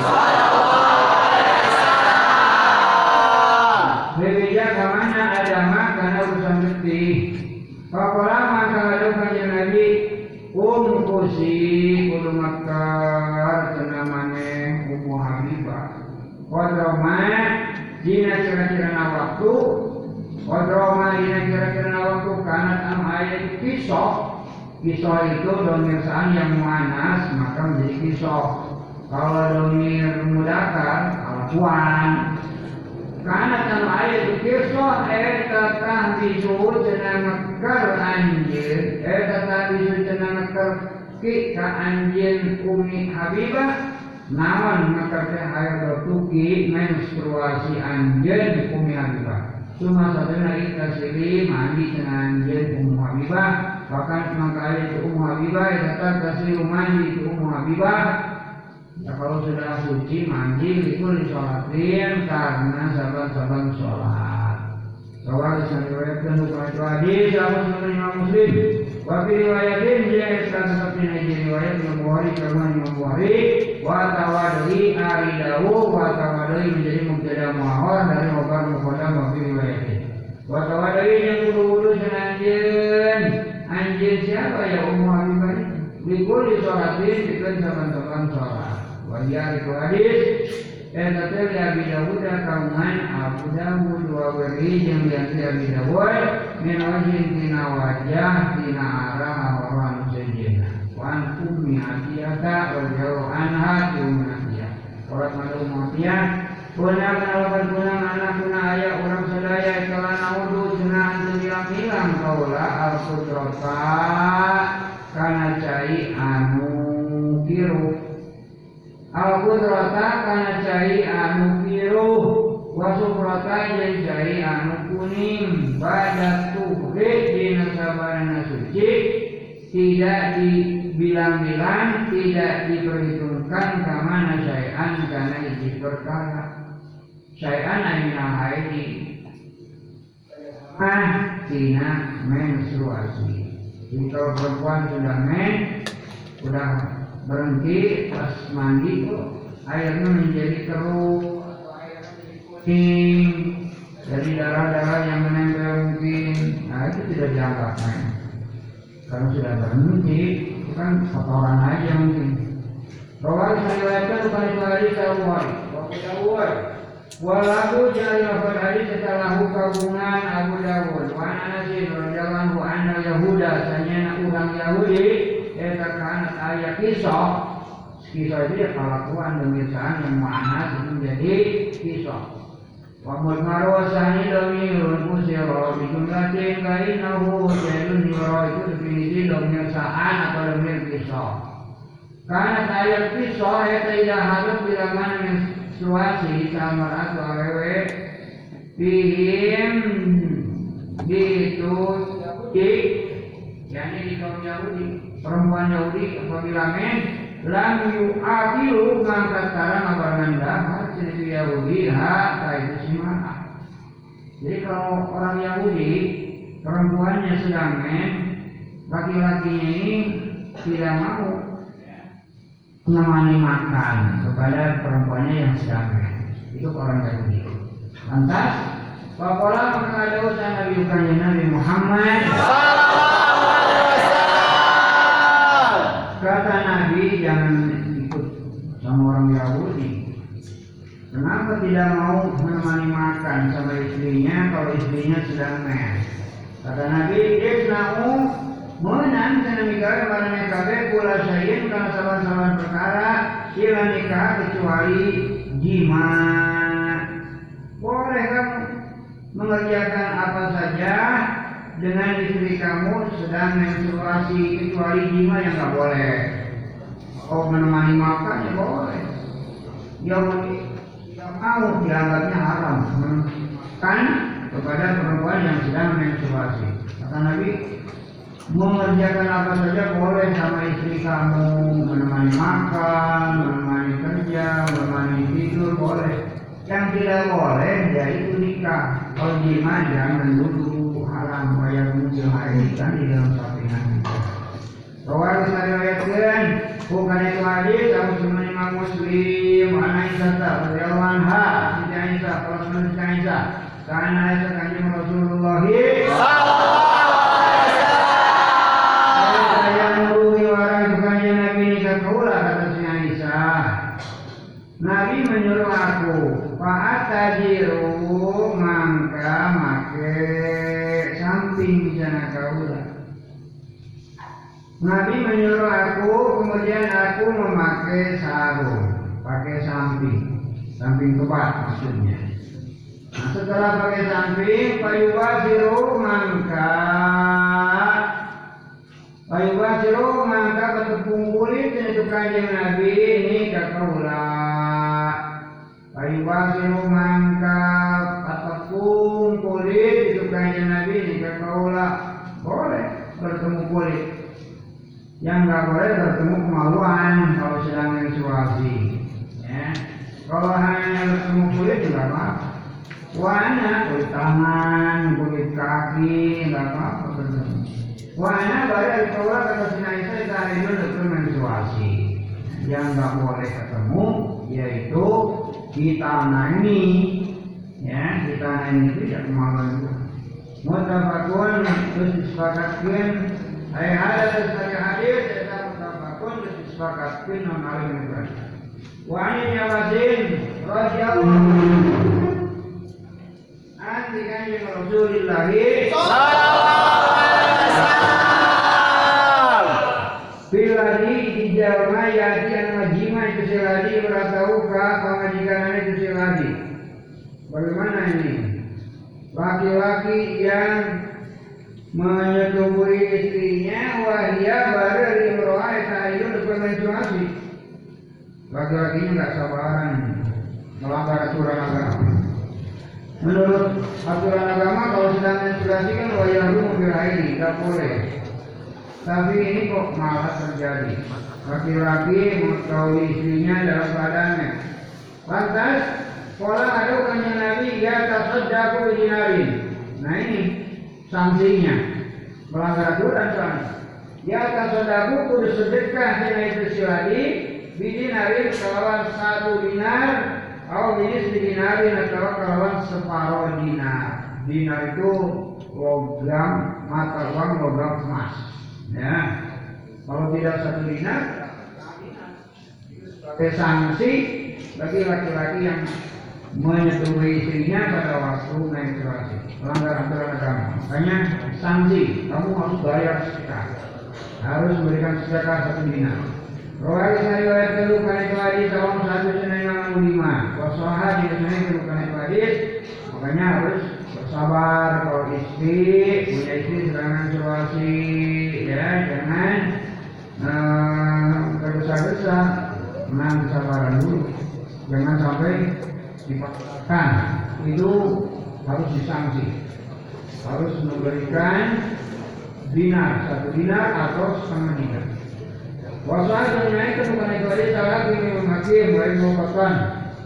Pakola maka ada kanjeng Nabi Um kusi kudu makar cenamane Ummu Habibah Kodroma Dina kira-kira waktu Kodroma dina kira-kira waktu Kanat am ayat kisah Kisah itu domirsaan yang manas Maka menjadi kisah Kalau domir mudakar Alakuan Karena ayat kisah Eta tahbisu Cena mekar anjir Eta tahbisu cena mekar Ki ka anjir Umi Habibah Nawan maka teh aya tuki menstruasi anjeun Umi Habibah. Cuma satu lagi kasih mandi dengan anjeun Ummu Habibah. Bahkan aya itu Ummu Habibah ya tetap kasih mandi itu Ummu Habibah. Ya kalau sudah suci mandi itu disolatin karena saban-saban sholat. Rawal disariwayatkan hukum itu hadis seperti Imam Muslim. Wa fi riwayatin dijelaskan seperti ini riwayat Imam Bukhari karena Imam Bukhari wa tawadhi aridahu wa tawadhi menjadi mubtada muahwar dari obat mukhodam wa fi riwayatin. Wa tawadhi yang wudhu-wudhu senanjen anjen siapa ya Ummu Habibah ini? Likul disolatin dikan saban-saban sholat. Wa iya itu hadis. Dan tetap di Abi Dawud kaungan Abu Dawud wa weri yang dianti Abi Dawud min wajhin tina wajah tina arah awaran sejena wan ummi atiyata jauh anha ti ummi atiyah. Orang malu muatiyah Kuna kenalakan kuna anak kuna ayah orang sedaya kelana wudu cenah hilang-hilang kaulah al-kudrata kana cai anu kiru Al-Qudrata kana cai anu biru Wasufrata yang cai anu kuning Badak tuhri di nasabana suci Tidak dibilang-bilang Tidak diperhitungkan Kamana syai'an karena isi perkara Syai'an aina haidi Ah, tina menstruasi kalau perempuan sudah men Sudah berhenti pas mandi airnya menjadi keruh. Kuning dari darah-darah yang menempel mungkin. Nah itu tidak dianggap men karena sudah berhenti. Itu kan kotoran aja mungkin. Rawal riwayatkan bukan itu hadis Hari Abu Dawud Walahu jari lafad hadis setelah kagungan Abu Dawud. Wa anasin radhiyallahu anhu Yahuda. Sanyana urang Yahudi Eta kanat ayat kisah. Kisah itu ya kelakuan pemirsaan yang mana itu menjadi kisah. Wabud marwasani domirun kusiro Bijumlatin kainahu Jailun yuro itu definisi pemirsaan atau domir kisah. Karena ayat kisah Eta tidak harus bila mana menstruasi Sama atau awewe. Bihim Ditu Di Yani di kaum Yahudi perempuan Yahudi apabila men lam yu'adilu mengangkat cara ngabarangan dahar jadi Yahudi ha itu simana jadi kalau orang Yahudi perempuannya sedang men laki-lakinya ini tidak mau menemani makan kepada perempuannya yang sedang men itu orang Yahudi. Lantas Pakola maka ada usaha Nabi Muhammad kata Nabi jangan ikut sama orang Yahudi. Kenapa tidak mau menemani makan sama istrinya kalau istrinya sedang mes? Kata Nabi, Isna'u menang cenah mikawe marane kabeh kula sayin kana saban-saban perkara ila nikah kecuali jima boleh kamu mengerjakan apa saja dengan istri kamu sedang menstruasi kecuali jima yang nggak boleh. Oh menemani makan ya boleh. Yang tidak mau dianggapnya haram kan kepada perempuan yang sedang menstruasi kata Nabi mengerjakan apa saja boleh sama istri kamu. Menemani makan menemani kerja menemani tidur boleh. Yang tidak boleh yaitu nikah. Kalau jima jangan dulu haram bayar muncul hari kan di dalam sampingan kita. Rawal riwayatkan bukan itu hadis kamu semua imam muslim. Anak Aisyah radhiyallahu anha Siti Aisyah kalau Siti Aisyah karena kanjeng Rasulullah saya nuruni orang bukannya Nabi nikah kaulah kata si Aisyah Nabi menyuruh aku Pak tajiru mangka make samping sana kaulah Nabi menyuruh aku, kemudian aku memakai sarung, pakai samping, samping kebat maksudnya. Nah, setelah pakai samping, payuwa siru mangka, payuwa siru mangka ketepung kulit itu kanjeng Nabi ini kakaula. Payuwa siru mangka ketepung kulit itu kanjeng Nabi ini kakaula. Boleh bertemu kulit yang nggak boleh bertemu kemaluan kalau sedang menstruasi ya kalau hanya bertemu kulit juga apa warna kulit tangan kulit kaki nggak apa-apa bertemu warna baru kalau kata sinaisa dari itu menstruasi yang nggak boleh ketemu yaitu ditanani ya ditanani itu tidak kemaluan itu. Mutafakun terus disepakatkan. Hai ada sesuatu hadis tentang mutafakun terus disepakatkan non alim. Wa an Yasin radhiyallahu Anti majima itu. Bagaimana ini? Laki-laki yang menyetubui istrinya wahia baru limroa itu menstruasi laki-lakinya nggak sabaran melanggar aturan agama menurut aturan agama kalau sedang menstruasi kan wajah lu ini nggak boleh. Tapi ini kok malah terjadi. Laki-laki mengetahui istrinya dalam keadaannya. Lantas Pola ada kanya Nabi ya tasaddaku dinarin. Nah ini sanksinya. Melanggar aturan sanksi. Ya tasaddaku kudu sedekah dina itu siladi bidinarin kalawan satu dinar atau binis dinarin atau kalawan separuh dinar. Dinar itu logam mata uang logam emas. Ya. Kalau tidak satu dinar sanksi bagi laki-laki yang menyetujui istrinya pada waktu menstruasi melanggar aturan agama makanya sanksi kamu harus bayar sedekah harus memberikan sedekah satu dinar Rawali riwayat telu kana itu hadis tahun satu senai nama lima. Wasoha di senai telu kana itu hadis makanya harus bersabar. Kalau istri punya istri sedang menstruasi ya jangan tergesa-gesa menang kesabaran dulu. Jangan sampai dipaksakan. Itu harus disanksi harus memberikan dinar satu dinar atau setengah dinar Wasal menaikkan aja salah ini memakai baik merupakan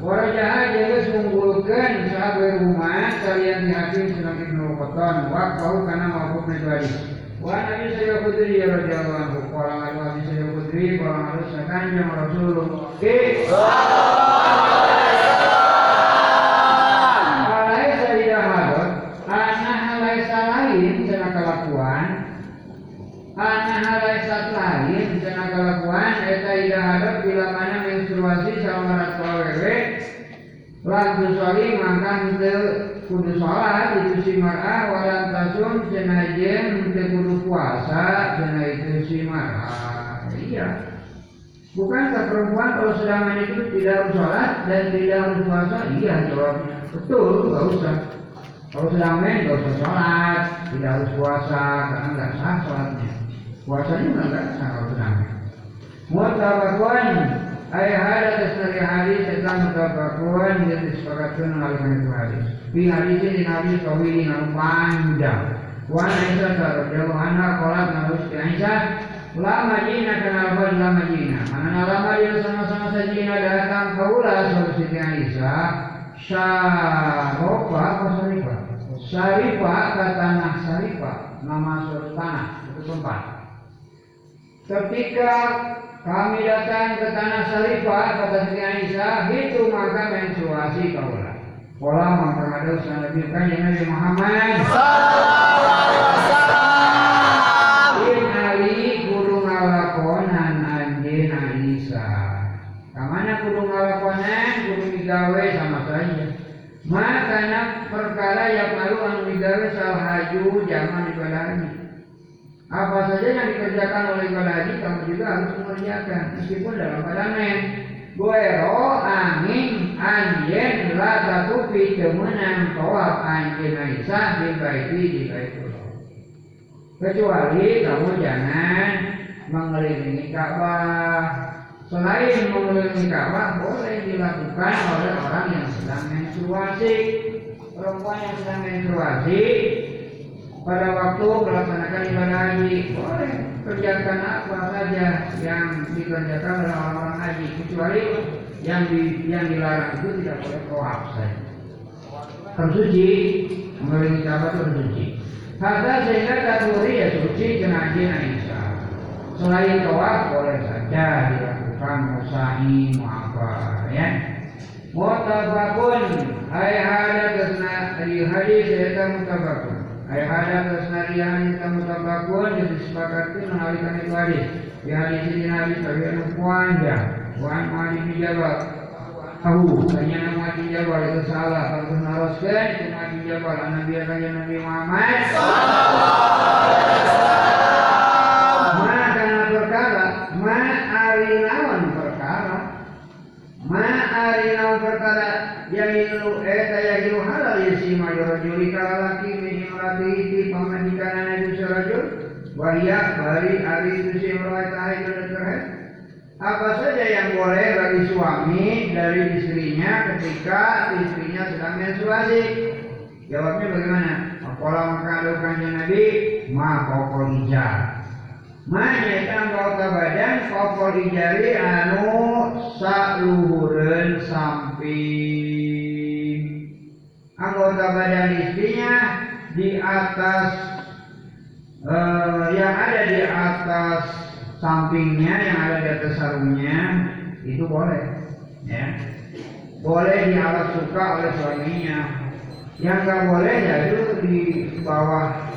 Orang jahat jangan mengunggulkan sahabat rumah kalian dihakim semakin merupakan Waktu karena maupun itu aja Wa Nabi saya putri ya radhiyallahu anhu Qala Nabi saya putri Qala harus sakanya Rasulullah. Lain sana kelakuan eta ida hadap bila mana menstruasi sama ratu awewe tusoli maka henteu kudu sholat itu si mar'ah walan tasu puasum cenah jen teu kudu puasa cenah itu si marah. Iya. Bukankah perempuan kalau sedang itu tidak harus sholat dan tidak harus puasa? Iya jawabnya. Betul, nggak usah. Kalau sedang main nggak usah sholat, tidak harus puasa karena nggak sah sholatnya. Puasanya nggak sah kalau sedang main. Mutabakun hadis tentang mutabakun yang disepakatkan oleh itu hadis. Di hadis ini hadis kawin yang panjang. Wan Aisyah radhiyallahu anha qalat nabi Aisyah Lama jina kenal pun lama jina. Mana lama dia sama-sama sajina datang kaulah suruh Siti Aisyah. Syarofa apa Syarifah? Syarifah ke tanah Syarifah. Nama suatu tanah, itu tempat. Ketika kami datang ke tanah Syarifah, kata Siti Aisyah, itu maka menstruasi kaulah. Pola maka ada usaha Nabi Nabi Muhammad. digawe sama saja makanya perkara yang malu anu digawe salah haju zaman ibadahnya apa saja yang dikerjakan oleh ibadah haji kamu juga harus mengerjakan meskipun dalam keadaan Goero angin anjen la tatupi temenang tawaf anjen Aisyah di baiti di baitullah. Kecuali kamu jangan mengelilingi Ka'bah Selain mengelilingi Ka'bah boleh dilakukan oleh orang yang sedang menstruasi. Perempuan yang sedang menstruasi pada waktu melaksanakan ibadah haji boleh kerjakan apa saja yang dikerjakan oleh orang-orang haji kecuali yang di, yang dilarang itu tidak boleh tawaf saja. Tersuci mengelilingi Ka'bah tersuci. Hatta sehingga taturi ya suci kena Aisyah. Selain tawaf boleh saja dilakukan kan musahi apa ya mutabakun ay hada kesna di hadis eta mutabakun ay hada kesna di hadis eta mutabakun jadi sepakatkan mengalihkan itu hadis. Di hadis ini hadis bagian panjang. Wan mali dijawab tahu hanya nama dijawab itu salah. Kalau naroskan itu nabi jawab nabi Nabi Muhammad yahilu eta yahilu halal yasima yorajuli kalalaki mihimrati di pamajikan itu serajul wahya bari ari si merawat itu terhad. Apa saja yang boleh bagi suami dari istrinya ketika istrinya sedang menstruasi? Jawabnya bagaimana? Apalah maka adukannya Nabi ma kokolija Manyetan kau badan kokol jari anu saluhuren samping. Anggota badan istrinya di atas uh, yang ada di atas sampingnya yang ada di atas sarungnya itu boleh ya boleh di alat suka oleh suaminya yang nggak boleh ya itu di bawah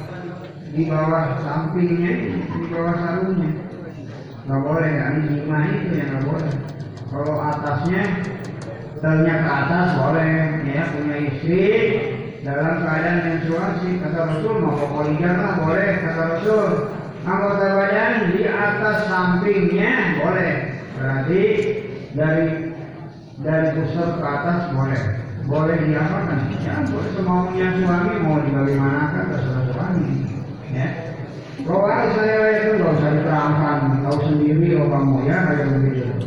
di bawah sampingnya, di bawah sarungnya. Nggak boleh, kan? lima itu yang nggak boleh. Kalau atasnya, telnya ke atas boleh, ya punya istri dalam keadaan menstruasi. Kata Rasul mau lah boleh, kata Rasul. Anggota badan di atas sampingnya boleh. Berarti dari dari pusat ke atas boleh. Boleh diapakan? Ya boleh semaunya suami mau dibagaimanakan terserah suami ya bahwa saya itu nggak usah diterangkan tahu sendiri oh kamu ya kayak begitu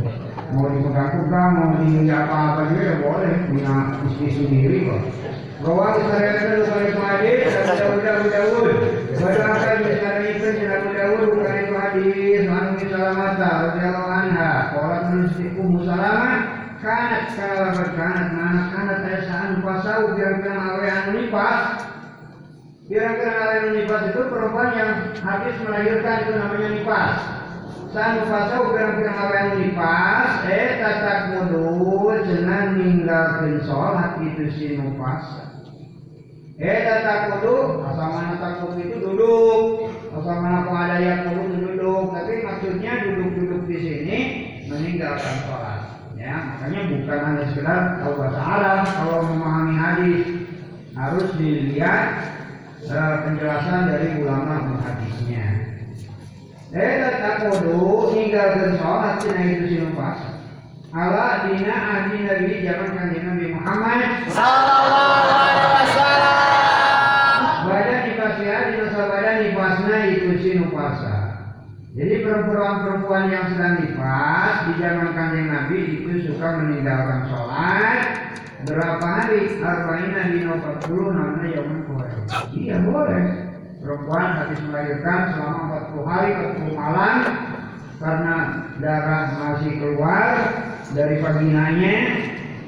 mau dipegang-pegang mau di apa-apa juga ya boleh punya istri sendiri kok bahwa bukan itu hadis dan udah udah udah Berdasarkan misalnya itu tidak Dawud bukan itu hadis. Anu Salamata radhiyallahu anha. Kalau menulis Ummu Salamah kanat kalau berkanat mana kanat saya saan pasau biar-biar awe anu nipas Kira-kira yang nifas itu perempuan yang habis melahirkan itu namanya nifas. Saat nifasnya kira-kira yang nifas, eh tatak mudu jenang ninggalkan sholat itu si nifas. Eh tatak mudu, asal mana takut itu duduk, asal mana pengadaya kudu duduk. Tapi maksudnya duduk-duduk di sini meninggalkan sholat. Ya, makanya bukan hanya sekedar tahu bahasa Arab kalau memahami hadis harus dilihat uh, penjelasan dari ulama hadisnya. Eh tak kudu tinggal sholat cina itu sinu puasa. Ala dina ahli Nabi zaman kanjeng Nabi Muhammad Sallallahu alaihi wasallam. Badan dipasnya di masa badan dipasnya itu sinu puasa. Jadi perempuan-perempuan yang sedang dipas di zaman kanjeng Nabi itu suka meninggalkan sholat berapa hari? Arba'ina di 40 namanya yaman Iya boleh. Perempuan habis melahirkan selama 40 hari 40 malam karena darah masih keluar dari vaginanya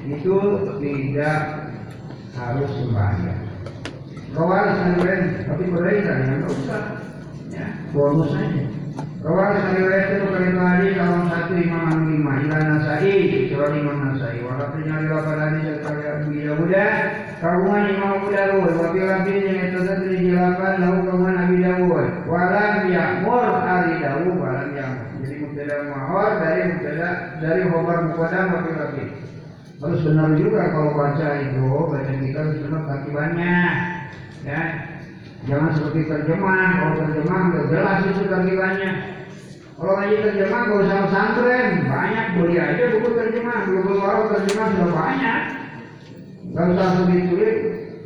itu tidak harus sembahyang. Sanadren, tapi berbeda yang nggak usah, ya bonus aja. Rawal sanadren itu kali hari kalau satu lima ilah nasai kecuali imam nasai. Walaupun nyari lapan hadis sekali Abu Dawud, kagungan imam Abu Dawud. Wabi wabi yang itu tadi dijelapan lalu kagungan Abu Dawud. Walam yakmur hari Dawud walam yakmur. Jadi mubtada muhor dari mubtada dari khobar mubtada wabi wabi. Harus benar juga kalau baca itu baca kita harus benar takibannya ya jangan seperti terjemah kalau terjemah udah jelas itu terjemahnya kalau ngaji terjemah gak usah pesantren. Banyak beli aja buku terjemah. Buku baru terjemah sudah banyak. Gak usah sulit-sulit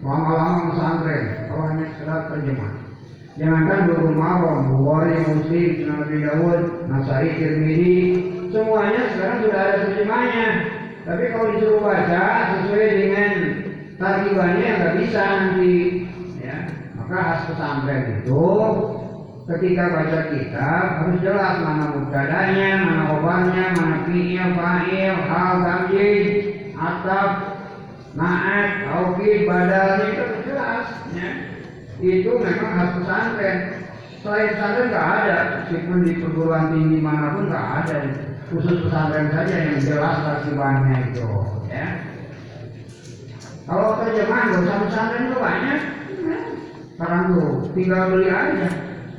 lama-lama pesantren. Kalau hanya sekedar terjemah. Jangankan buku marom Bukhari Muslim Nabi Dawud Nasai Tirmidzi. Semuanya sekarang sudah ada terjemahnya. Tapi kalau disuruh baca sesuai dengan targibannya nggak bisa nanti maka pesantren itu ketika baca kitab harus jelas mana mubtadanya, mana obarnya, mana fi'il, fa'il, hal, tamjid, atap, naat, taukid, badalnya itu jelas. Ya. Itu memang harus pesantren. Selain pesantren nggak ada, meskipun di perguruan tinggi mana pun nggak ada. Khusus pesantren saja yang jelas tarsibannya itu. Ya. Kalau terjemahan usah pesantren itu banyak. Ya sekarang tuh tinggal beli aja.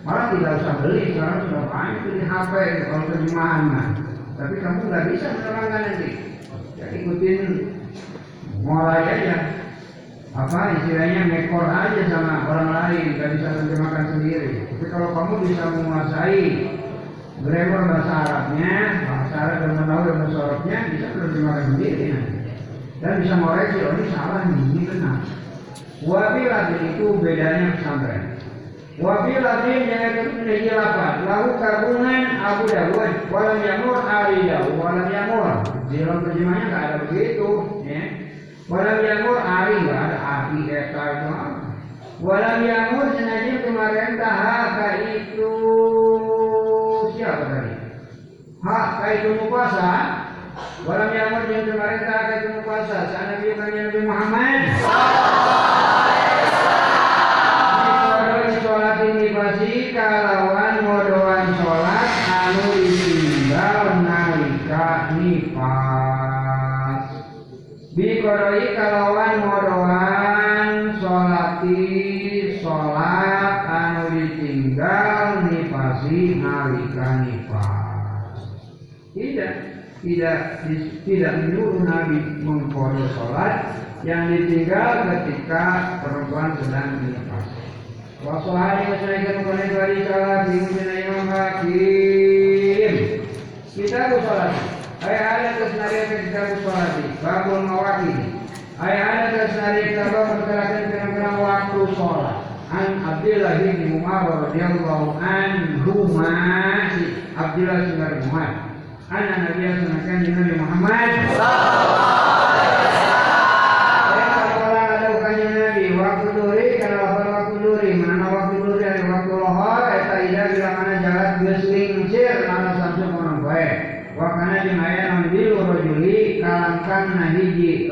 Malah tidak usah beli sekarang sudah banyak beli HP kalau terjemahan mah tapi kamu nggak bisa menerangkan nanti ya ikutin. Mulai aja. Apa istilahnya mekor aja sama orang lain nggak bisa menerjemahkan sendiri. Tapi kalau kamu bisa menguasai grammar bahasa Arabnya bahasa Arab dan menahu dan bahasa bisa menerjemahkan sendiri. Nanti dan bisa mengoreksi oh ini salah ini benar Wabiladin itu bedanya pesantren. Wabiladin yang itu menjadi lapan. Lalu kabungan Abu Dawud. Walam yamur Ali Dawud. Walam yamur. Di dalam terjemahnya nggak ada begitu. Ya. Walam yamur nggak ada Ali eta itu. Walam yamur sengaja kemarin tahaka itu siapa tadi? Hak itu puasa. Walam yamur yang kemarin tahaka itu puasa. Saat Nabi Muhammad. Dipasi Tidak, tidak tidak menyuruh Nabi mengkodok sholat yang ditinggal ketika perempuan sedang nifas. Wasohani masyarakat mengenai dari di Mujina Imam Hakim. Kita sholat. Ayah ada kesenarian kita sholat. Babul mawaki. Ayah ada kesenarian kita memperkerakan kenang-kenang waktu sholat. An Abdullah bin Umar radhiyallahu anhu Abdullah bin Umar. Anak Nabi Nabi Muhammad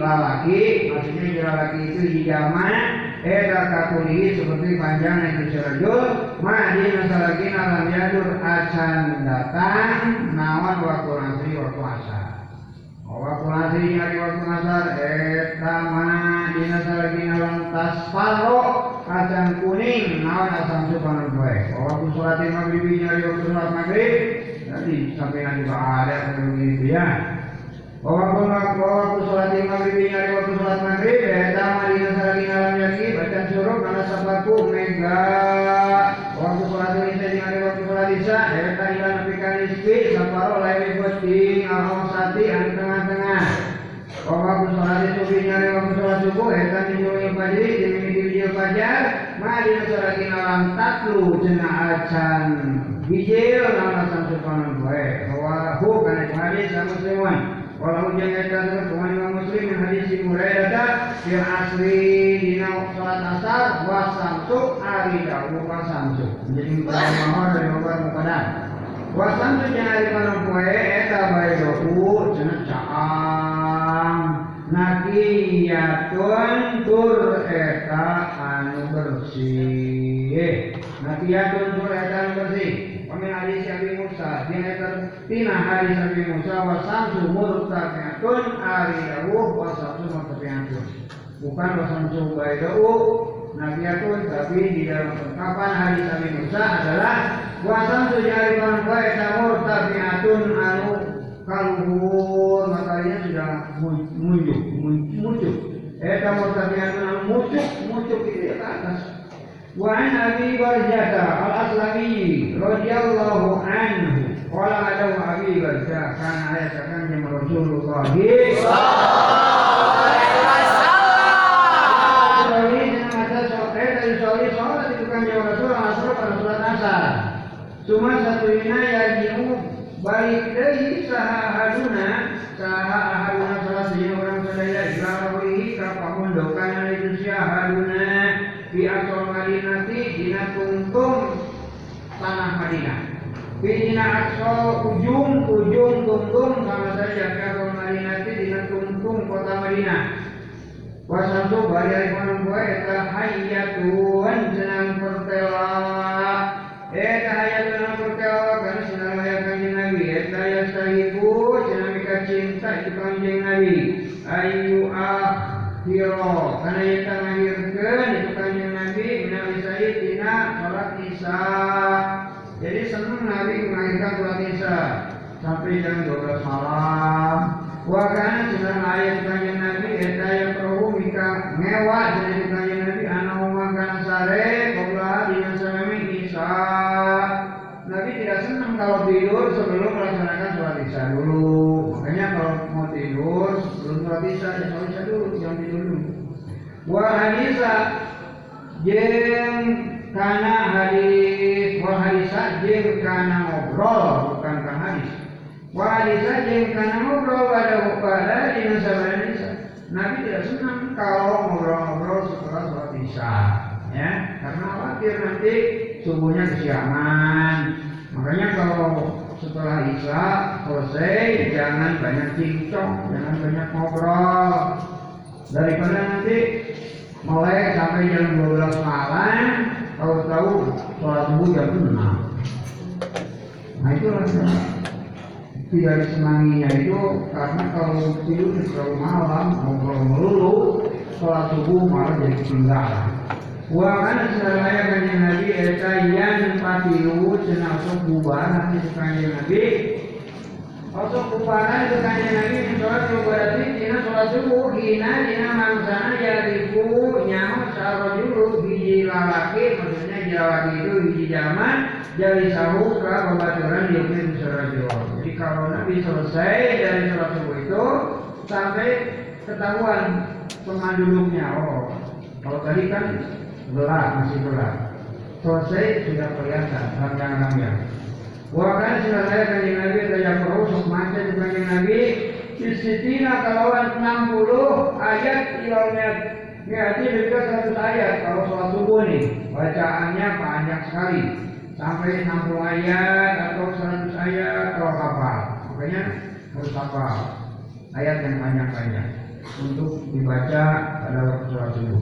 lalaki maksudnya lalaki itu hiji jaman Eda kakuli seperti panjang itu serajul Ma di masalahkin alam yadur acan datang Nawan waktu nasri waktu asar. Oh, Waktu nasri nyari waktu asar Eta ma di masalahkin alam tasfaro Acan kuning nawan asam baik oh, Waktu sholatin maghrib nyari waktu sholat maghrib Nanti sampai nanti ada begitu ya Wawakun waktu waktu sholat lima bibinya di waktu sholat maghrib Beda malina salami alam yaki suruh karena sabaku mega Waktu sholat isya di hari waktu sholat isya Beda ilan nabikan isti Saparo lain posting Alhamdulillah sati an tengah-tengah Waktu sholat subuh nyari waktu sholat subuh Beda minjuri fajri Jimini bibiji fajar Malina salami alam tatlu jenah acan Bijil nama sukanan gue Bahwa hu karena sama sewan walau jeung eta kumaha Imam Muslim min hadis Ibu Hurairah fil asri dina salat asar wa samsu ari dawu wa samsu. Jadi dari nomor mukadan wa samsu jeung ari panon poe eta bae doku cenah caang. Nakiyatun tur eta anu bersih. Nakiyatun tur eta anu bersih Pamin hadis Abi Musa Dina tina hadis Abi Musa wa samsu murtafiatun ari dawuh wa samsu murtafiatun bukan wa samsu dawuh nakiyatun tapi di dalam penerapan hadis Abi Musa adalah wa samsu jari kan bae murtafiatun anu kaluhur matanya sudah muncul muncul eh kamu tabian muncul muncul itu ke atas. Wa an abi barjata al aslami radhiyallahu anhu qala ada abi barjata kana ayat kan yang rasulullah Cuma satu ini yang balik dari saha haduna saha haduna salah sejauh orang sadaya ilawih kapamundokan itu sia haduna di asal Madinati dina tungtung tanah Madinah Bina asal ujung ujung tungtung sama saja asal Madinati dina tungtung kota Madinah. Wasantu bari ari konon poe eta hayyatun senang pertela. Eta hayyatun senang pertela kana senang layak kanjeng Nabi. Eta ya sahibu senang mika cinta itu kanjeng Nabi. Ayu akhiro kana eta sampai jam 12 malam wa kana senang ayat kanjeng Nabi eta yang perahu mika ngewa jadi kanjeng Nabi ana makan sare qabla dina salami isya Nabi tidak senang kalau tidur sebelum melaksanakan sholat isya dulu. Makanya kalau mau tidur sebelum sholat isya ya sholat isya dulu jangan tidur dulu. Wa hadisa jeng kana hadis wa hadisa jeng kana ngobrol bukan kan hadis wa hadisa jeng kana ngobrol pada dina salami isya Nabi tidak senang kalau ngobrol-ngobrol setelah sholat isya, ya, karena khawatir nanti subuhnya kesiangan. Makanya kalau setelah isya selesai, jangan banyak cincong, jangan banyak ngobrol. Daripada nanti melek sampai jam 12 malam, tahu-tahu sholat subuh jam 6. Nah itulah tidak disenanginya itu karena kalau tidur terlalu malam ngobrol melulu sholat subuh malah jadi ketinggalan Wa kana sadaya kanjeng Nabi eta yang patilu cenah sok bubar kanjeng Nabi? Osok kupana itu kanjeng Nabi sholat berarti dina sholat subuh hina dina mangsana yariku nyaho sarojulu hiji lalaki maksudnya hiji lalaki itu hiji zaman dari sahur ke pembaturan diukir sarojul jadi kalau Nabi selesai dari sholat subuh itu sampai ketahuan duduknya oh kalau tadi kan gelap masih gelap. Selesai sudah kelihatan rangkang-rangkang Wakan sudah saya kanjeng Nabi sok maca di kanjeng Nabi Istitina kalawan 60 ayat ilaunya Berarti juga 100 ayat kalau sholat subuh nih Bacaannya panjang sekali. Sampai 60 ayat atau 100 ayat kalau hafal. Makanya harus hafal. Ayat yang panjang-panjang Untuk dibaca pada waktu sholat subuh.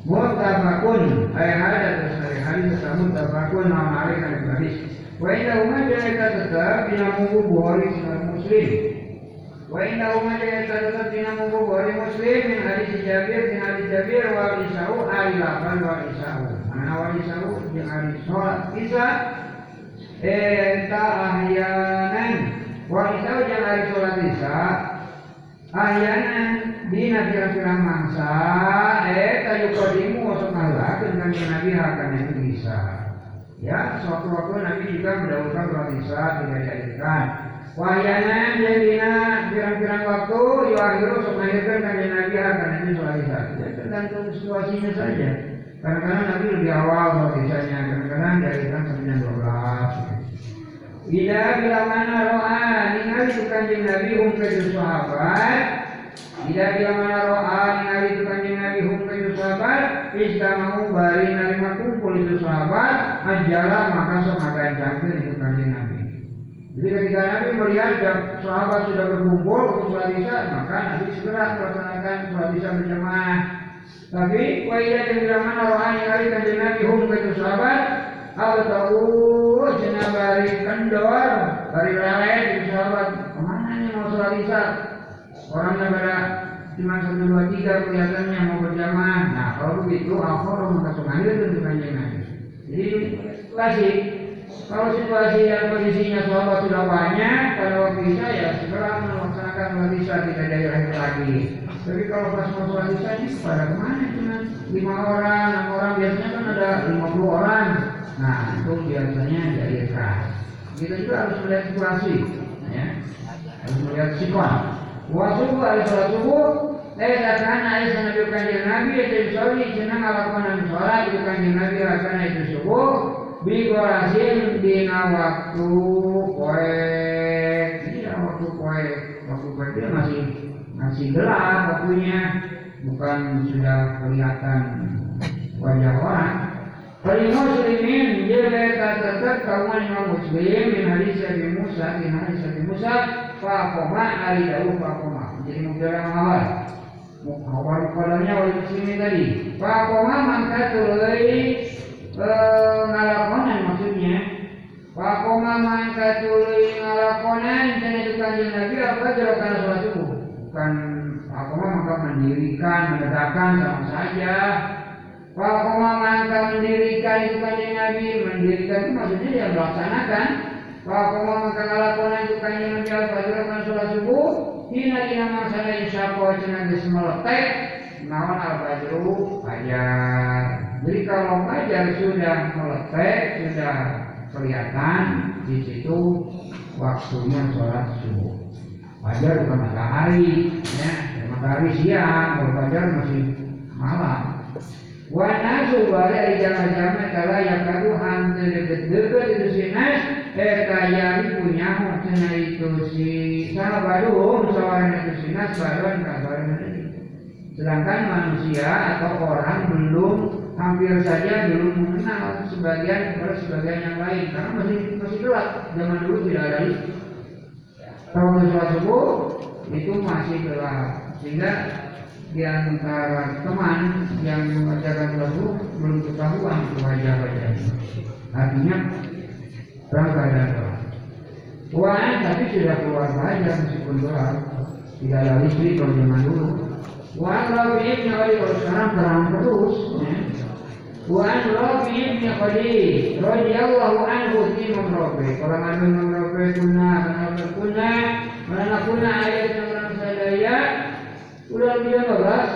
Mutabakun ayat ada terus hadis tersebut mutabakun nama hari kan hadis Wa umma jaita tetap bina munggu Bukhari sunan Muslim. Wa inna umma jaita tetap bina munggu Bukhari Muslim min hadis Jabir min hadis Jabir wa isau ari lapan wa isau. Mana wa isau jeung ari salat isa eta ahyanan. Wa isau jeung ari salat isa ahyanan. Dina kira-kira mangsa eta yukodimu wa sukalakeun kanjeng Nabi hakana itu bisa. Ya, suatu waktu Nabi juga mendahulukan sholat isya. Wahyana jadina pirang-pirang waktu yuakhiru sok melahirkan kanjeng Nabi akan Nabi sholat isya. Ya tergantung situasinya saja. Kadang-kadang Nabi lebih awal sholat isyanya, kadang-kadang jam sampai jam 12. Bila bila mana roa ningali itu kanjeng Nabi hum ke sahabat. Bila bila mana roa ningali itu kanjeng Nabi hum sahabat. Istamau bari nerima kumpul itu sahabat. Ajala maka sok makan cangkir itu kanjeng Nabi. Jadi ketika Nabi melihat sahabat sudah berkumpul untuk sholat isya, maka Nabi segera melaksanakan sholat isya berjamaah. Tapi waiya yang bilang mana rohani kali kanjeng Nabi ke itu sahabat, Aku tahu cina bari kendor, bari lelet itu sahabat. Ke mana nih mau sholat isya? Orangnya pada cuma satu dua tiga kelihatannya mau berjamaah. Nah kalau begitu aku maka sengaja itu kanjeng Nabi. Jadi klasik kalau situasi yang kondisinya sahabat sudah banyak, waktu isya ya segera melaksanakan sholat isya tidak ada akhir lagi. Tapi kalau pas mau sholat isya ini pada ke mana cuma lima orang, enam orang biasanya kan ada lima puluh orang. Nah itu biasanya diakhirkan. Kita juga harus melihat situasi, ya. harus melihat sikon. Wasubuh ada sholat subuh, katakan ayah sana itu kanjeng Nabi itu sholat, senang alakuan sholat itu kanjeng Nabi rasanya itu subuh, Bigorasin dina waktu poek Ini ya waktu poek Waktu poek dia masih masih gelap waktunya. Bukan sudah kelihatan wajah orang. Kalau muslimin dia kata kawan imam muslim min hadis Abi Musa min hadis Abi Musa Fakoma ali dawu fakoma Jadi mubdara awal Awal kadarnya wal muslimin tadi Fakoma mangkat tulai ngalakonan maksudnya Wakoma mangka tuluy ngalakonan Dan itu kanjeng Nabi apa gerakan sholat subuh Bukan Wakoma maka mendirikan, menegakkan sama saja. Wakoma mangka mendirikan itu kanjeng Nabi Mendirikan itu maksudnya dia melaksanakan Jadi kalau fajar sudah meletek, sudah kelihatan di situ waktunya sholat subuh. Fajar bukan matahari, ya. Matahari siang, kalau fajar masih malam. Wana subari dari jamaah-jamaah kala yang kadu hampir deket-deket itu si Nas Eh kayari punya maksudnya itu si Sahabaduhum sawaran itu si Nas Baruan kabaran Sedangkan manusia atau orang belum hampir saja belum mengenal sebagian kepada sebagian yang lain karena masih masih gelap zaman dulu tidak ada listrik. Kalau sholat subuh itu masih gelap sehingga di antara teman yang sholat subuh belum ketahuan wajah-wajahnya. Artinya rangka dan kelas. Uang tapi sudah keluar saja meskipun kelas. Tidak lalu istri kalau zaman dulu. Uang rafi'ibnya kali kalau sekarang terang terus. Ya. Uang kalau kali. Radiyallahu anhu timam rafi. Orang anu nam rafi kuna. Kenapa kuna. Mana kuna ayat yang orang sadaya. Ulang dia balas.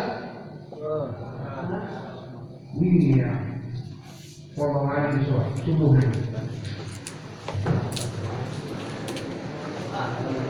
Iya. Kalau ada suatu subuh. あっ。